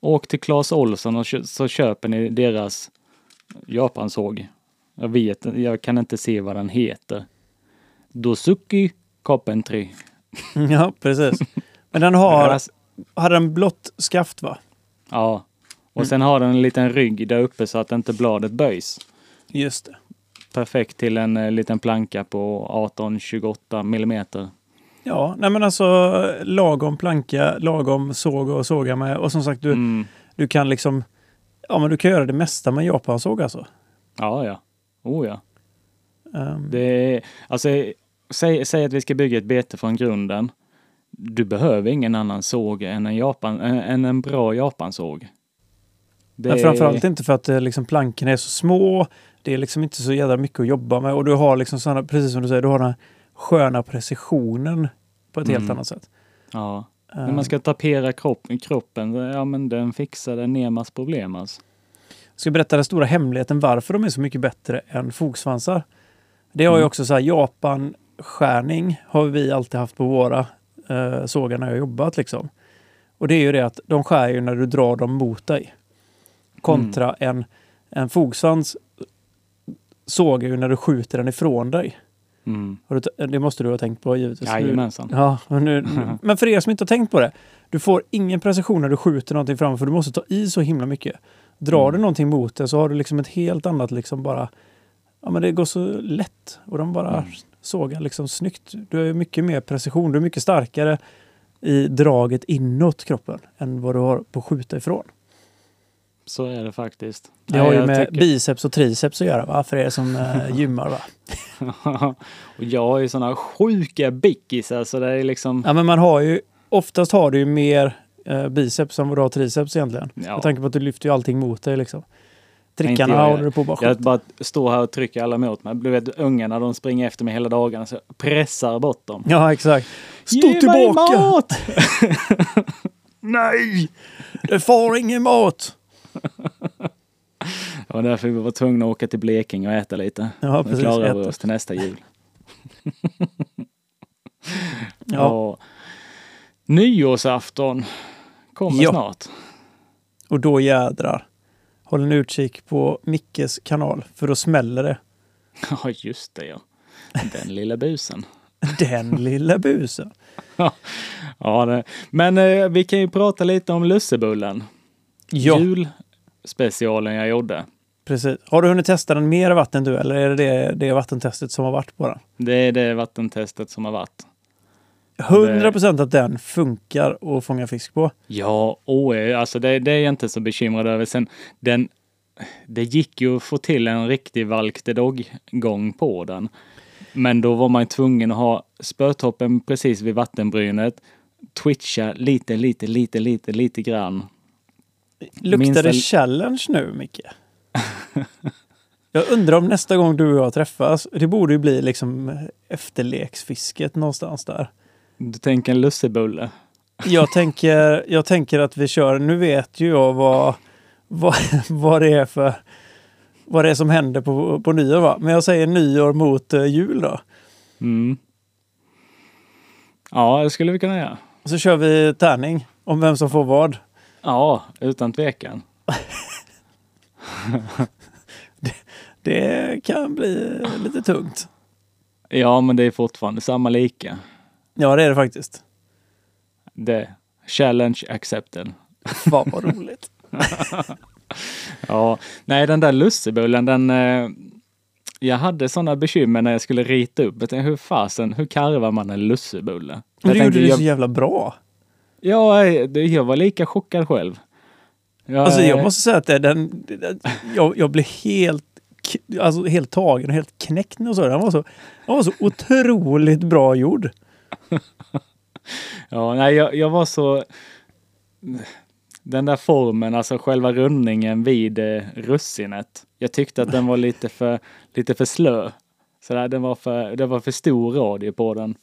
åk till Clas Olsson och så köper ni deras japansåg. Jag vet jag kan inte se vad den heter. Dosuki Carpentry. <laughs> Ja, precis. Men den har, har den blått skaft va? Ja. Och sen har den en liten rygg där uppe så att inte bladet böjs. Just det. Perfekt till en eh, liten planka på 18-28 millimeter. Ja, nej men alltså lagom planka, lagom såg och såga med. Och som sagt, du, Mm. du kan liksom... Ja, men du kan göra det mesta med japansåg alltså. Ja, ja. Oh ja. Ehm, Det är, alltså, säg, säg att vi ska bygga ett bete från grunden. Du behöver ingen annan såg än en, Japan, än en bra japansåg. Det Men framförallt inte för att eh, liksom, plankorna är så små. Det är liksom inte så jävla mycket att jobba med. Och du har liksom sådana, precis som du säger, du har den här sköna precisionen på ett helt Mm. annat sätt. Ja. När Ehm, man ska tapera kropp, kroppen, ja men den fixar den Nemas problem alltså. Jag ska berätta den stora hemligheten varför de är så mycket bättre än fogsvansar. Det har ju Mm. också så här Japan-skärning har vi alltid haft på våra eh, sågar när jag jobbat liksom. Och det är ju det att de skär ju när du drar dem mot dig. Kontra en, en fogsvans sågar ju när du skjuter den ifrån dig. Mm. Du Det måste du ha tänkt på givetvis. Jajamensan. Ja, men, nu, <laughs> men för er som inte har tänkt på det. Du får ingen precision när du skjuter någonting framför. Du måste ta i så himla mycket. Drar Mm. du någonting mot det så har du liksom ett helt annat liksom bara... Ja men det går så lätt. Och de bara Mm. Sågar liksom snyggt. Du ju mycket mer precision. Du är mycket starkare i draget inåt kroppen än vad du har på skjuta ifrån. Så är det faktiskt. Det har ju med tycker- biceps och triceps att göra va? För er som eh, <laughs> gymmar va? <laughs> och jag har ju sådana sjuka bickisar så det är liksom... Ja men man har ju... Oftast har du ju mer eh, biceps än vad du har triceps egentligen. Ja. Med tanke på att du lyfter ju allting mot dig liksom. Inte Trickarna jag, håller du på bara Jag bara står här och trycker alla mot mig. Du vet ungarna de springer efter mig hela dagarna så jag pressar bort dem. Ja exakt. Stå Ge mig tillbaka! mat! <laughs> Nej! Det får ingen mat! <laughs> Det var därför vi var tvungna att åka till Blekinge och äta lite. Ja Nu precis. klarar vi oss till nästa jul. <laughs> Ja. Ja. Nyårsafton kommer Ja. snart. Och då jädrar. Håll en utkik på Mickes kanal för då smäller det. <laughs> Ja, just det ja. Den lilla busen. <laughs> Den lilla busen. <laughs> Ja, det. Men eh, vi kan ju prata lite om lussebullen. Ja, Julspecialen jag gjorde. precis. Har du hunnit testa den mer vatten du eller är det det, det vattentestet som har varit på den? Det är det vattentestet som har varit. 100 procent att den funkar att fånga fisk på. Ja, oh, alltså det, det är jag inte så bekymrad över. Sen, den, det gick ju att få till en riktig Valk the Dog-gång på den. Men då var man tvungen att ha spötoppen precis vid vattenbrynet, twitcha lite, lite, lite, lite, lite grann. Luktar Minsta- det challenge nu, Micke? <laughs> Jag undrar om nästa gång du och jag träffas, det borde ju bli liksom efterleksfisket någonstans där. Du tänker en lussebulle? Jag tänker, jag tänker att vi kör, nu vet ju jag vad, vad, <laughs> vad det är för vad det är som händer på, på nyår va? Men jag säger nyår mot eh, jul då. Mm. Ja, det skulle vi kunna göra. Och så kör vi tärning om vem som får vad. Ja, utan tvekan. <laughs> Det kan bli lite tungt. Ja, men det är fortfarande samma lika. Ja, det är det faktiskt. Det. Challenge accepted. Fan vad roligt. <laughs> Ja, nej den där lussebullen den... Eh, jag hade sådana bekymmer när jag skulle rita upp. Jag tänkte, hur fasen, hur karvar man en lussebulle? Men du gjorde det så jag, jävla bra. ja, jag var lika chockad själv. Jag, Alltså jag eh, måste säga att det, den, jag, jag blev helt, alltså helt tagen och helt knäckt såg den. Den var så, den var så otroligt bra gjord. <laughs> Ja, nej, jag, jag var så... Den där formen, alltså själva rundningen vid eh, russinet. Jag tyckte att den var lite för, lite för slö. Så där, den var för, det var för stor radie på den.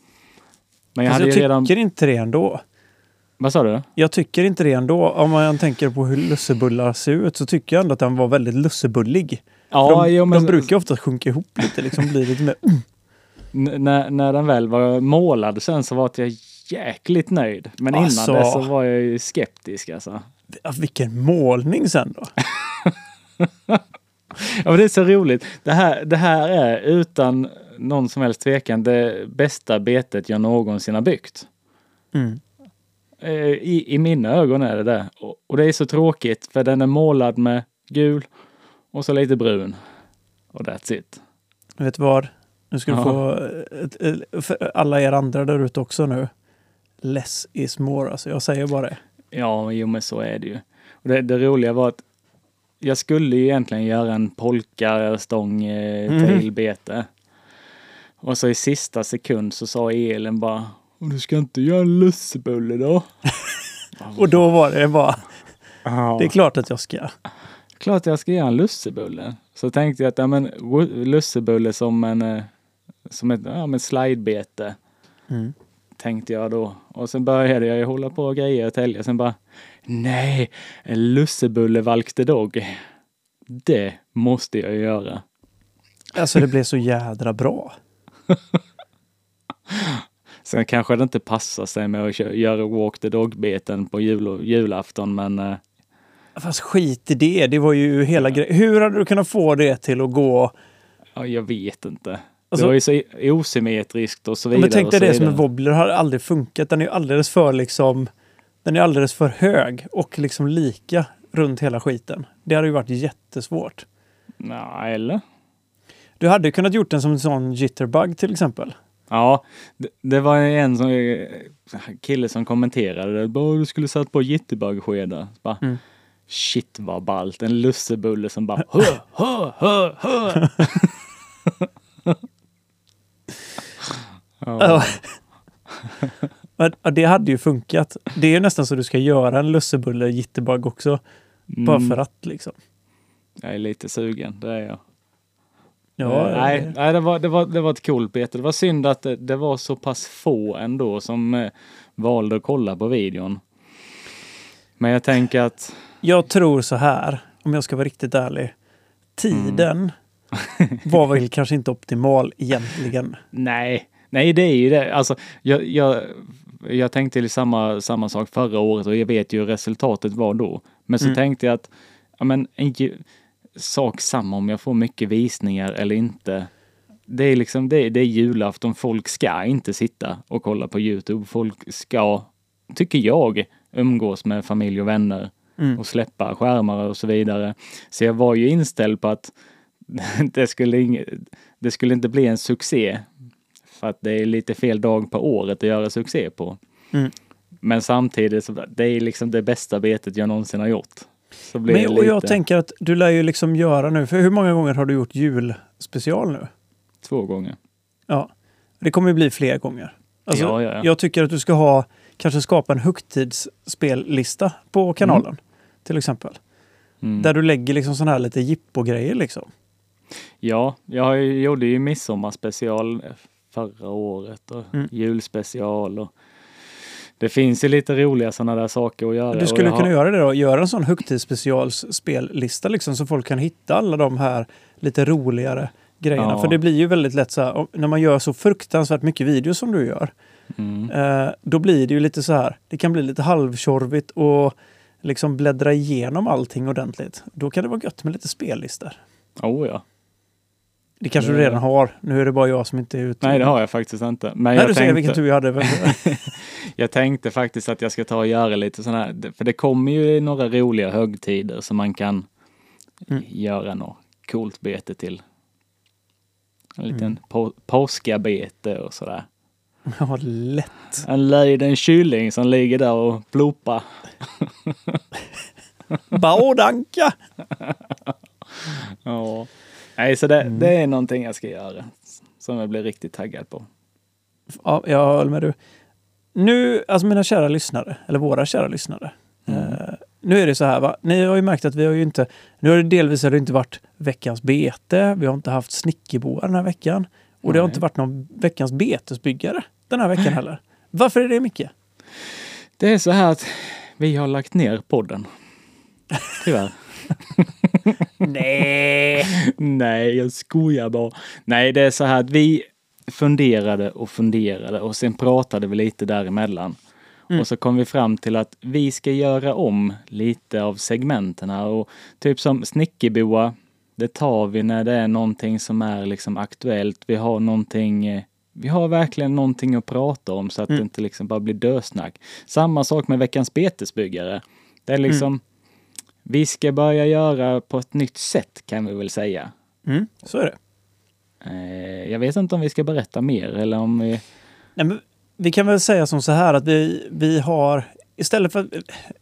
Men jag Alltså hade jag redan... tycker inte det ändå. Vad sa du? Jag tycker inte det ändå. Om man tänker på hur lussebullar ser ut så tycker jag ändå att den var väldigt lussebullig. Ja, de, jo, men de brukar ofta sjunka ihop lite, liksom bli lite mer... n- när, när den väl var målad sen så var jag jäkligt nöjd. Men Alltså. innan det så var jag ju skeptisk alltså. Ja, Vilken målning sen då! <laughs> Ja, men det är så roligt. Det här, det här är utan någon som helst tvekan det bästa betet jag någonsin har byggt. Mm. Eh, I, I mina ögon är det det. Och, och det är så tråkigt för den är målad med gul och så lite brun. Och that's it. Vet du vad? Nu ska du få ett, för alla er andra där ute också nu. Less is more. Alltså jag säger bara det. Ja, jo men så är det ju. Och det, det roliga var att jag skulle ju egentligen göra en polka-stång eh, Mhm. tailbete. Och så i sista sekund så sa Elin bara "Och Du ska inte göra en lussebulle då? <laughs> Och då var det bara, det är klart att jag ska. Klart jag ska göra en lussebulle. Så tänkte jag att ja, men, lussebulle som en eh, som ett ja, men slidebete. Mm. Tänkte jag då. Och sen började jag ju hålla på och grejer och tälja. Sen bara Nej, en lussebulle valkte dog. Det måste jag göra. Alltså det blev så jädra bra. <laughs> Sen kanske det inte passar sig med att göra walk the dog-beten på jul julafton men eh, Fast skit i det. Det var ju hela grejen. Hur hade du kunnat få det till att gå? ja, jag vet inte. Alltså- det var ju så osymmetriskt och så vidare. Men tänk dig det som en wobbler har aldrig funkat. Den är ju alldeles för liksom... Den är alldeles för hög och liksom lika runt hela skiten. Det hade ju varit jättesvårt. Nej, eller? Du hade kunnat gjort den som en sån jitterbug till exempel. Ja, det, det var en som, kille som kommenterade det. Bara, du skulle satt på jitterbug-skedar. Bara, Mm. Shit vad ballt. En lussebulle som bara <laughs> hö, hö, hö, hö. <laughs> Ja. Men, det hade ju funkat. Det är ju nästan så du ska göra en lussebulle jitterbug också. Bara Mm, för att liksom. Jag är lite sugen, det är jag. Ja, Eh, nej, nej det, var, det, var, det var ett coolt bete. Det var synd att det, det var så pass få ändå som eh, valde att kolla på videon. Men jag tänker att Jag tror så här, om jag ska vara riktigt ärlig. Tiden Mm. <laughs> var väl kanske inte optimal egentligen. Nej, nej det är ju det. Alltså, jag, jag, jag tänkte samma, samma sak förra året och jag vet ju hur resultatet var då. Men så Mm. tänkte jag att, ja men en sak samma om jag får mycket visningar eller inte. Det är liksom, det, det är julafton. Folk ska inte sitta och kolla på Youtube. Folk ska, tycker jag, umgås med familj och vänner Mm. och släppa skärmar och så vidare. Så jag var ju inställd på att <laughs> det skulle, inge, det skulle inte bli en succé. För att det är lite fel dag på året att göra succé på. Mm. Men samtidigt, så det är liksom det bästa betet jag någonsin har gjort. Så blir det Men, och lite, jag tänker att du lär ju liksom göra nu, för hur många gånger har du gjort julspecial nu? två gånger. Ja, det kommer ju bli fler gånger. Alltså, Ja, ja, ja. Jag tycker att du ska ha, kanske skapa en högtidsspellista på kanalen. Till exempel. Mm. Där du lägger liksom sådana här lite jippo-grejer liksom. Ja, jag gjorde ju midsommarspecial förra året och Mm. julspecial och det finns ju lite roliga sådana där saker att göra. Du skulle kunna har- göra det då, göra en sån högtidsspecialspellista liksom så folk kan hitta alla de här lite roligare grejerna. Ja. För det blir ju väldigt lätt så här, när man gör så fruktansvärt mycket videos som du gör, Mm. eh, då blir det ju lite så här, det kan bli lite halvtjorvigt och liksom bläddra igenom allting ordentligt. Då kan det vara gött med lite spellistor. Oh ja. Det kanske du redan har. Nu är det bara jag som inte är ute. Nej, det har jag faktiskt inte. Men Nej, jag du ser vilken tänkte, tur jag hade. <laughs> jag tänkte faktiskt att jag ska ta och göra lite sådana här, för det kommer ju några roliga högtider som man kan Mm. göra något coolt bete till. En liten Mm. på, påskabete och sådär. ja, lätt. En liten kylling som ligger där och ploppar. Baudanka! <laughs> Ja. Nej, så det, Mm. det är någonting jag ska göra. Som jag blir riktigt taggad på. Ja, jag håller med du. Nu, alltså mina kära lyssnare, eller våra kära lyssnare. Mm. Eh, nu är det så här, va? ni har ju märkt att vi har ju inte, nu har det delvis har det inte varit veckans bete, vi har inte haft snickerboar den här veckan. Och det har Nej. inte varit någon veckans betesbyggare den här veckan heller. Varför är det Micke? Det är så här att vi har lagt ner podden. <laughs> Tyvärr. Nej! Nej, jag skojar bara. Nej, det är så här att vi funderade och funderade och sen pratade vi lite däremellan. Mm. Och så kom vi fram till att vi ska göra om lite av segmenten här och typ som snickerboa, det tar vi när det är någonting som är liksom aktuellt. Vi har någonting, eh, vi har verkligen någonting att prata om så att Mm. det inte liksom bara blir dösnack. Samma sak med veckans betesbyggare. Det är liksom, Mm. Vi ska börja göra på ett nytt sätt kan vi väl säga. Mm, så är det. Eh, jag vet inte om vi ska berätta mer eller om vi... Nej, men vi kan väl säga som så här att vi, vi har istället för...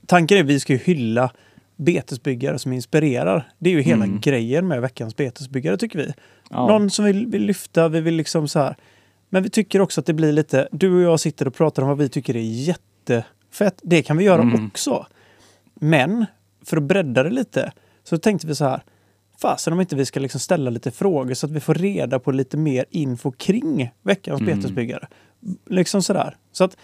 Tanken är att vi ska hylla betesbyggare som inspirerar. Det är ju hela Mm. grejen med veckans betesbyggare tycker vi. Ja, Någon som vill, vill lyfta, vi vill liksom så här. Men vi tycker också att det blir lite, du och jag sitter och pratar om vad vi tycker är jättefett. Det kan vi göra Mm. också. Men för att bredda det lite så tänkte vi så här. Fasen om inte vi ska liksom ställa lite frågor så att vi får reda på lite mer info kring veckans Mm. betesbyggare. Liksom sådär. Så att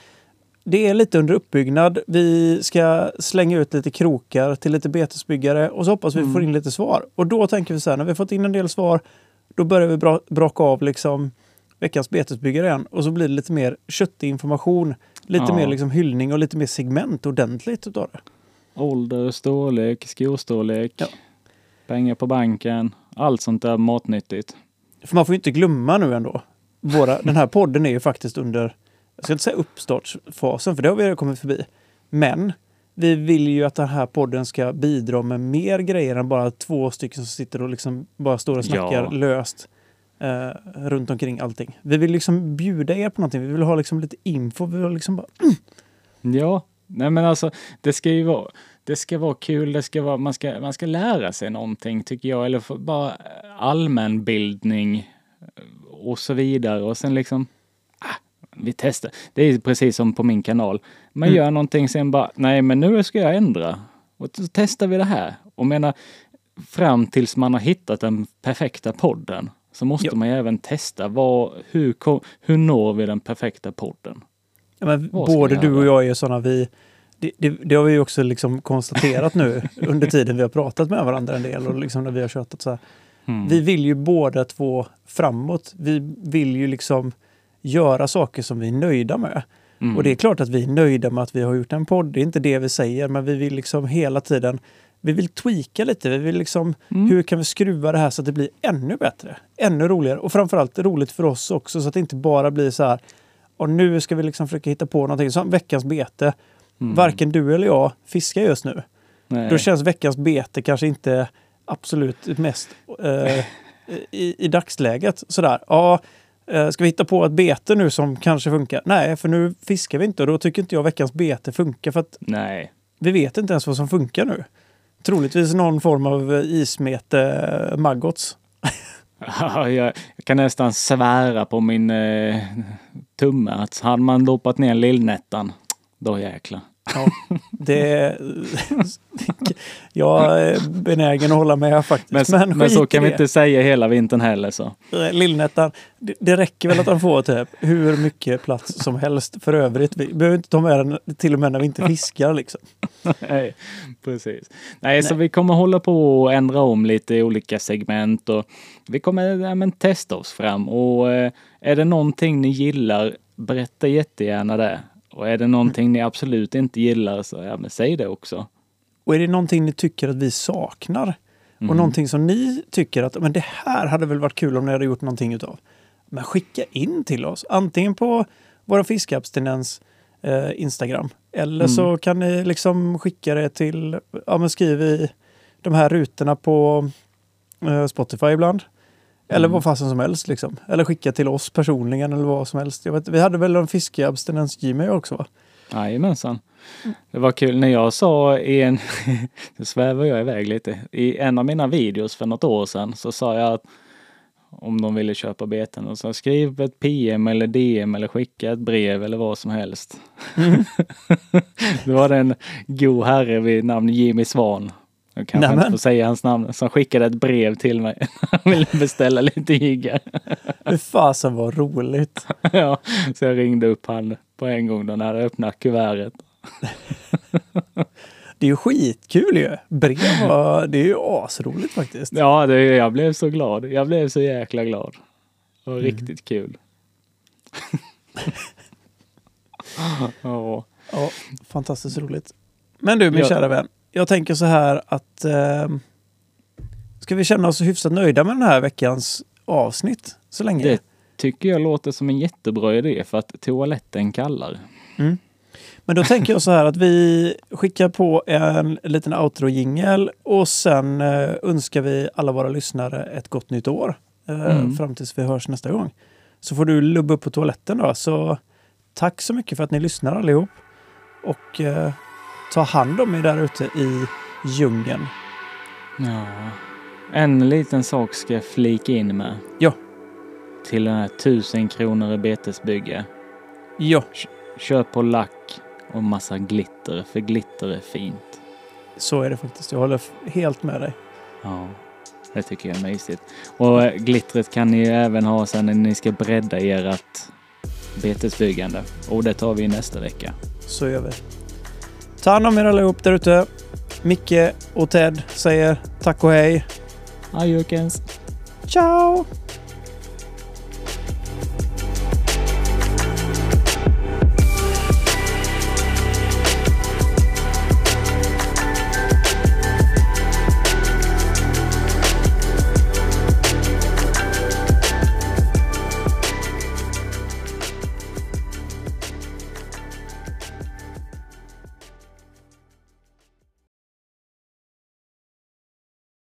det är lite under uppbyggnad. Vi ska slänga ut lite krokar till lite betesbyggare och så hoppas vi Mm. får in lite svar. Och då tänker vi så här, när vi fått in en del svar, då börjar vi bra, braka av liksom veckans betesbyggare igen och så blir det lite mer köttig information. Lite Ja. mer liksom hyllning och lite mer segment ordentligt utav det. Ålder, storlek, skostorlek, Ja. pengar på banken, allt sånt där matnyttigt. För man får ju inte glömma nu ändå. Våra, den här podden är ju faktiskt under, jag ska inte säga uppstartsfasen, för det har vi redan kommit förbi. Men vi vill ju att den här podden ska bidra med mer grejer än bara två stycken som sitter och liksom bara står och snackar Ja. löst eh, runt omkring allting. Vi vill liksom bjuda er på någonting. Vi vill ha liksom lite info. Vi vill liksom bara, Ja, nej men alltså det ska ju vara, det ska vara kul, det ska vara, man ska, man ska lära sig någonting tycker jag, eller bara allmänbildning eh, och så vidare och sen liksom, ah, vi testar. Det är precis som på min kanal. Man Mm. gör någonting sen bara, nej men nu ska jag ändra. Och så testar vi det här. Och menar, fram tills man har hittat den perfekta podden så måste Ja. man ju även testa vad, hur, hur når vi den perfekta podden? Ja, men både du och jag är sådana vi... Det, det, det har vi ju också liksom konstaterat nu <laughs> under tiden vi har pratat med varandra en del och liksom när vi har tjötat så här. Mm. Vi vill ju båda två framåt. Vi vill ju liksom göra saker som vi är nöjda med. Mm. Och det är klart att vi är nöjda med att vi har gjort en podd. Det är inte det vi säger, men vi vill liksom hela tiden vi vill tweaka lite. Vi vill liksom, Mm. hur kan vi skruva det här så att det blir ännu bättre? Ännu roligare och framförallt roligt för oss också så att det inte bara blir så här och nu ska vi liksom försöka hitta på någonting som veckans bete. Mm. Varken du eller jag fiskar just nu. Nej. Då känns veckans bete kanske inte absolut mest eh, i, i dagsläget. Sådär, ja, eh, ska vi hitta på ett bete nu som kanske funkar? Nej, för nu fiskar vi inte och då tycker inte jag veckans bete funkar för att Nej. vi vet inte ens vad som funkar nu. Troligtvis någon form av eh, ismete eh, maggots. <laughs> Ja, jag kan nästan svära på min eh, tumme att hade man dopat ner lillnättan, då jäklar. Ja, det, <laughs> jag är benägen att hålla med faktiskt. Men, Men, men, så kan vi inte säga hela vintern heller så. Lillnättan, det, det räcker väl att han får typ hur mycket plats som helst för övrigt. Vi behöver inte ta med den till och med när vi inte fiskar liksom. <laughs> Nej, precis. Nej, så vi kommer hålla på och ändra om lite i olika segment och vi kommer ja, men, testa oss fram och eh, är det någonting ni gillar, berätta jättegärna det. Och är det någonting ni absolut inte gillar så ja, men säg det också. Och är det någonting ni tycker att vi saknar Mm. och någonting som ni tycker att men det här hade väl varit kul om ni hade gjort någonting utav. Men skicka in till oss, antingen på våra fiskabstinens eh, Instagram eller Mm. så kan ni liksom skicka det till, ja men skriv i de här rutorna på eh, Spotify ibland. Eller Mm. vad fasen som helst liksom. Eller skicka till oss personligen eller vad som helst. Jag vet, vi hade väl en fiskeabstinens Gmail också va? Jajamensan. Det var kul när jag sa i en, <laughs> nu svävar jag iväg lite, i en av mina videos för något år sedan så sa jag att om de ville köpa beten och så skriv ett PM eller DM eller skicka ett brev eller vad som helst. <laughs> det var det en god herre vid namn Jimmy Svan. Jag kanske Nämen. inte får säga hans namn, som skickade ett brev till mig. <laughs> Han ville beställa lite jiggar. <laughs> Hur fasen var roligt. <laughs> ja, så jag ringde upp han på en gång då när jag hade öppnat kuvertet. Det är ju skitkul ju. Brev, var- det är ju asroligt faktiskt. Ja, det, jag blev så glad. Jag blev så jäkla glad. Det var riktigt kul. ja. Ja, fantastiskt roligt. Men du min Ja. kära vän, jag tänker så här att eh, ska vi känna oss hyfsat nöjda med den här veckans avsnitt så länge? Det tycker jag låter som en jättebra idé för att toaletten kallar. Men då tänker jag så här att vi skickar på en liten outro-jingel och sen eh, önskar vi alla våra lyssnare ett gott nytt år. Eh, Mm. Fram tills vi hörs nästa gång. Så får du lubba upp på toaletten då. Så tack så mycket för att ni lyssnar allihop. Och eh, ta hand om er där ute i djungeln. Ja. En liten sak ska jag flika in med. Ja. Till den här tusen kronor i betesbygge. Ja, Köp på lack och massa glitter, för glitter är fint. så är det faktiskt. Jag håller helt med dig. Ja, det tycker jag är mysigt. Och eh, glittret kan ni även ha sen när ni ska bredda ert betesbyggande. Och det tar vi nästa vecka. Så gör vi. Ta hand om er allihop där ute. Micke och Ted säger tack och hej. Adjökens! Ciao!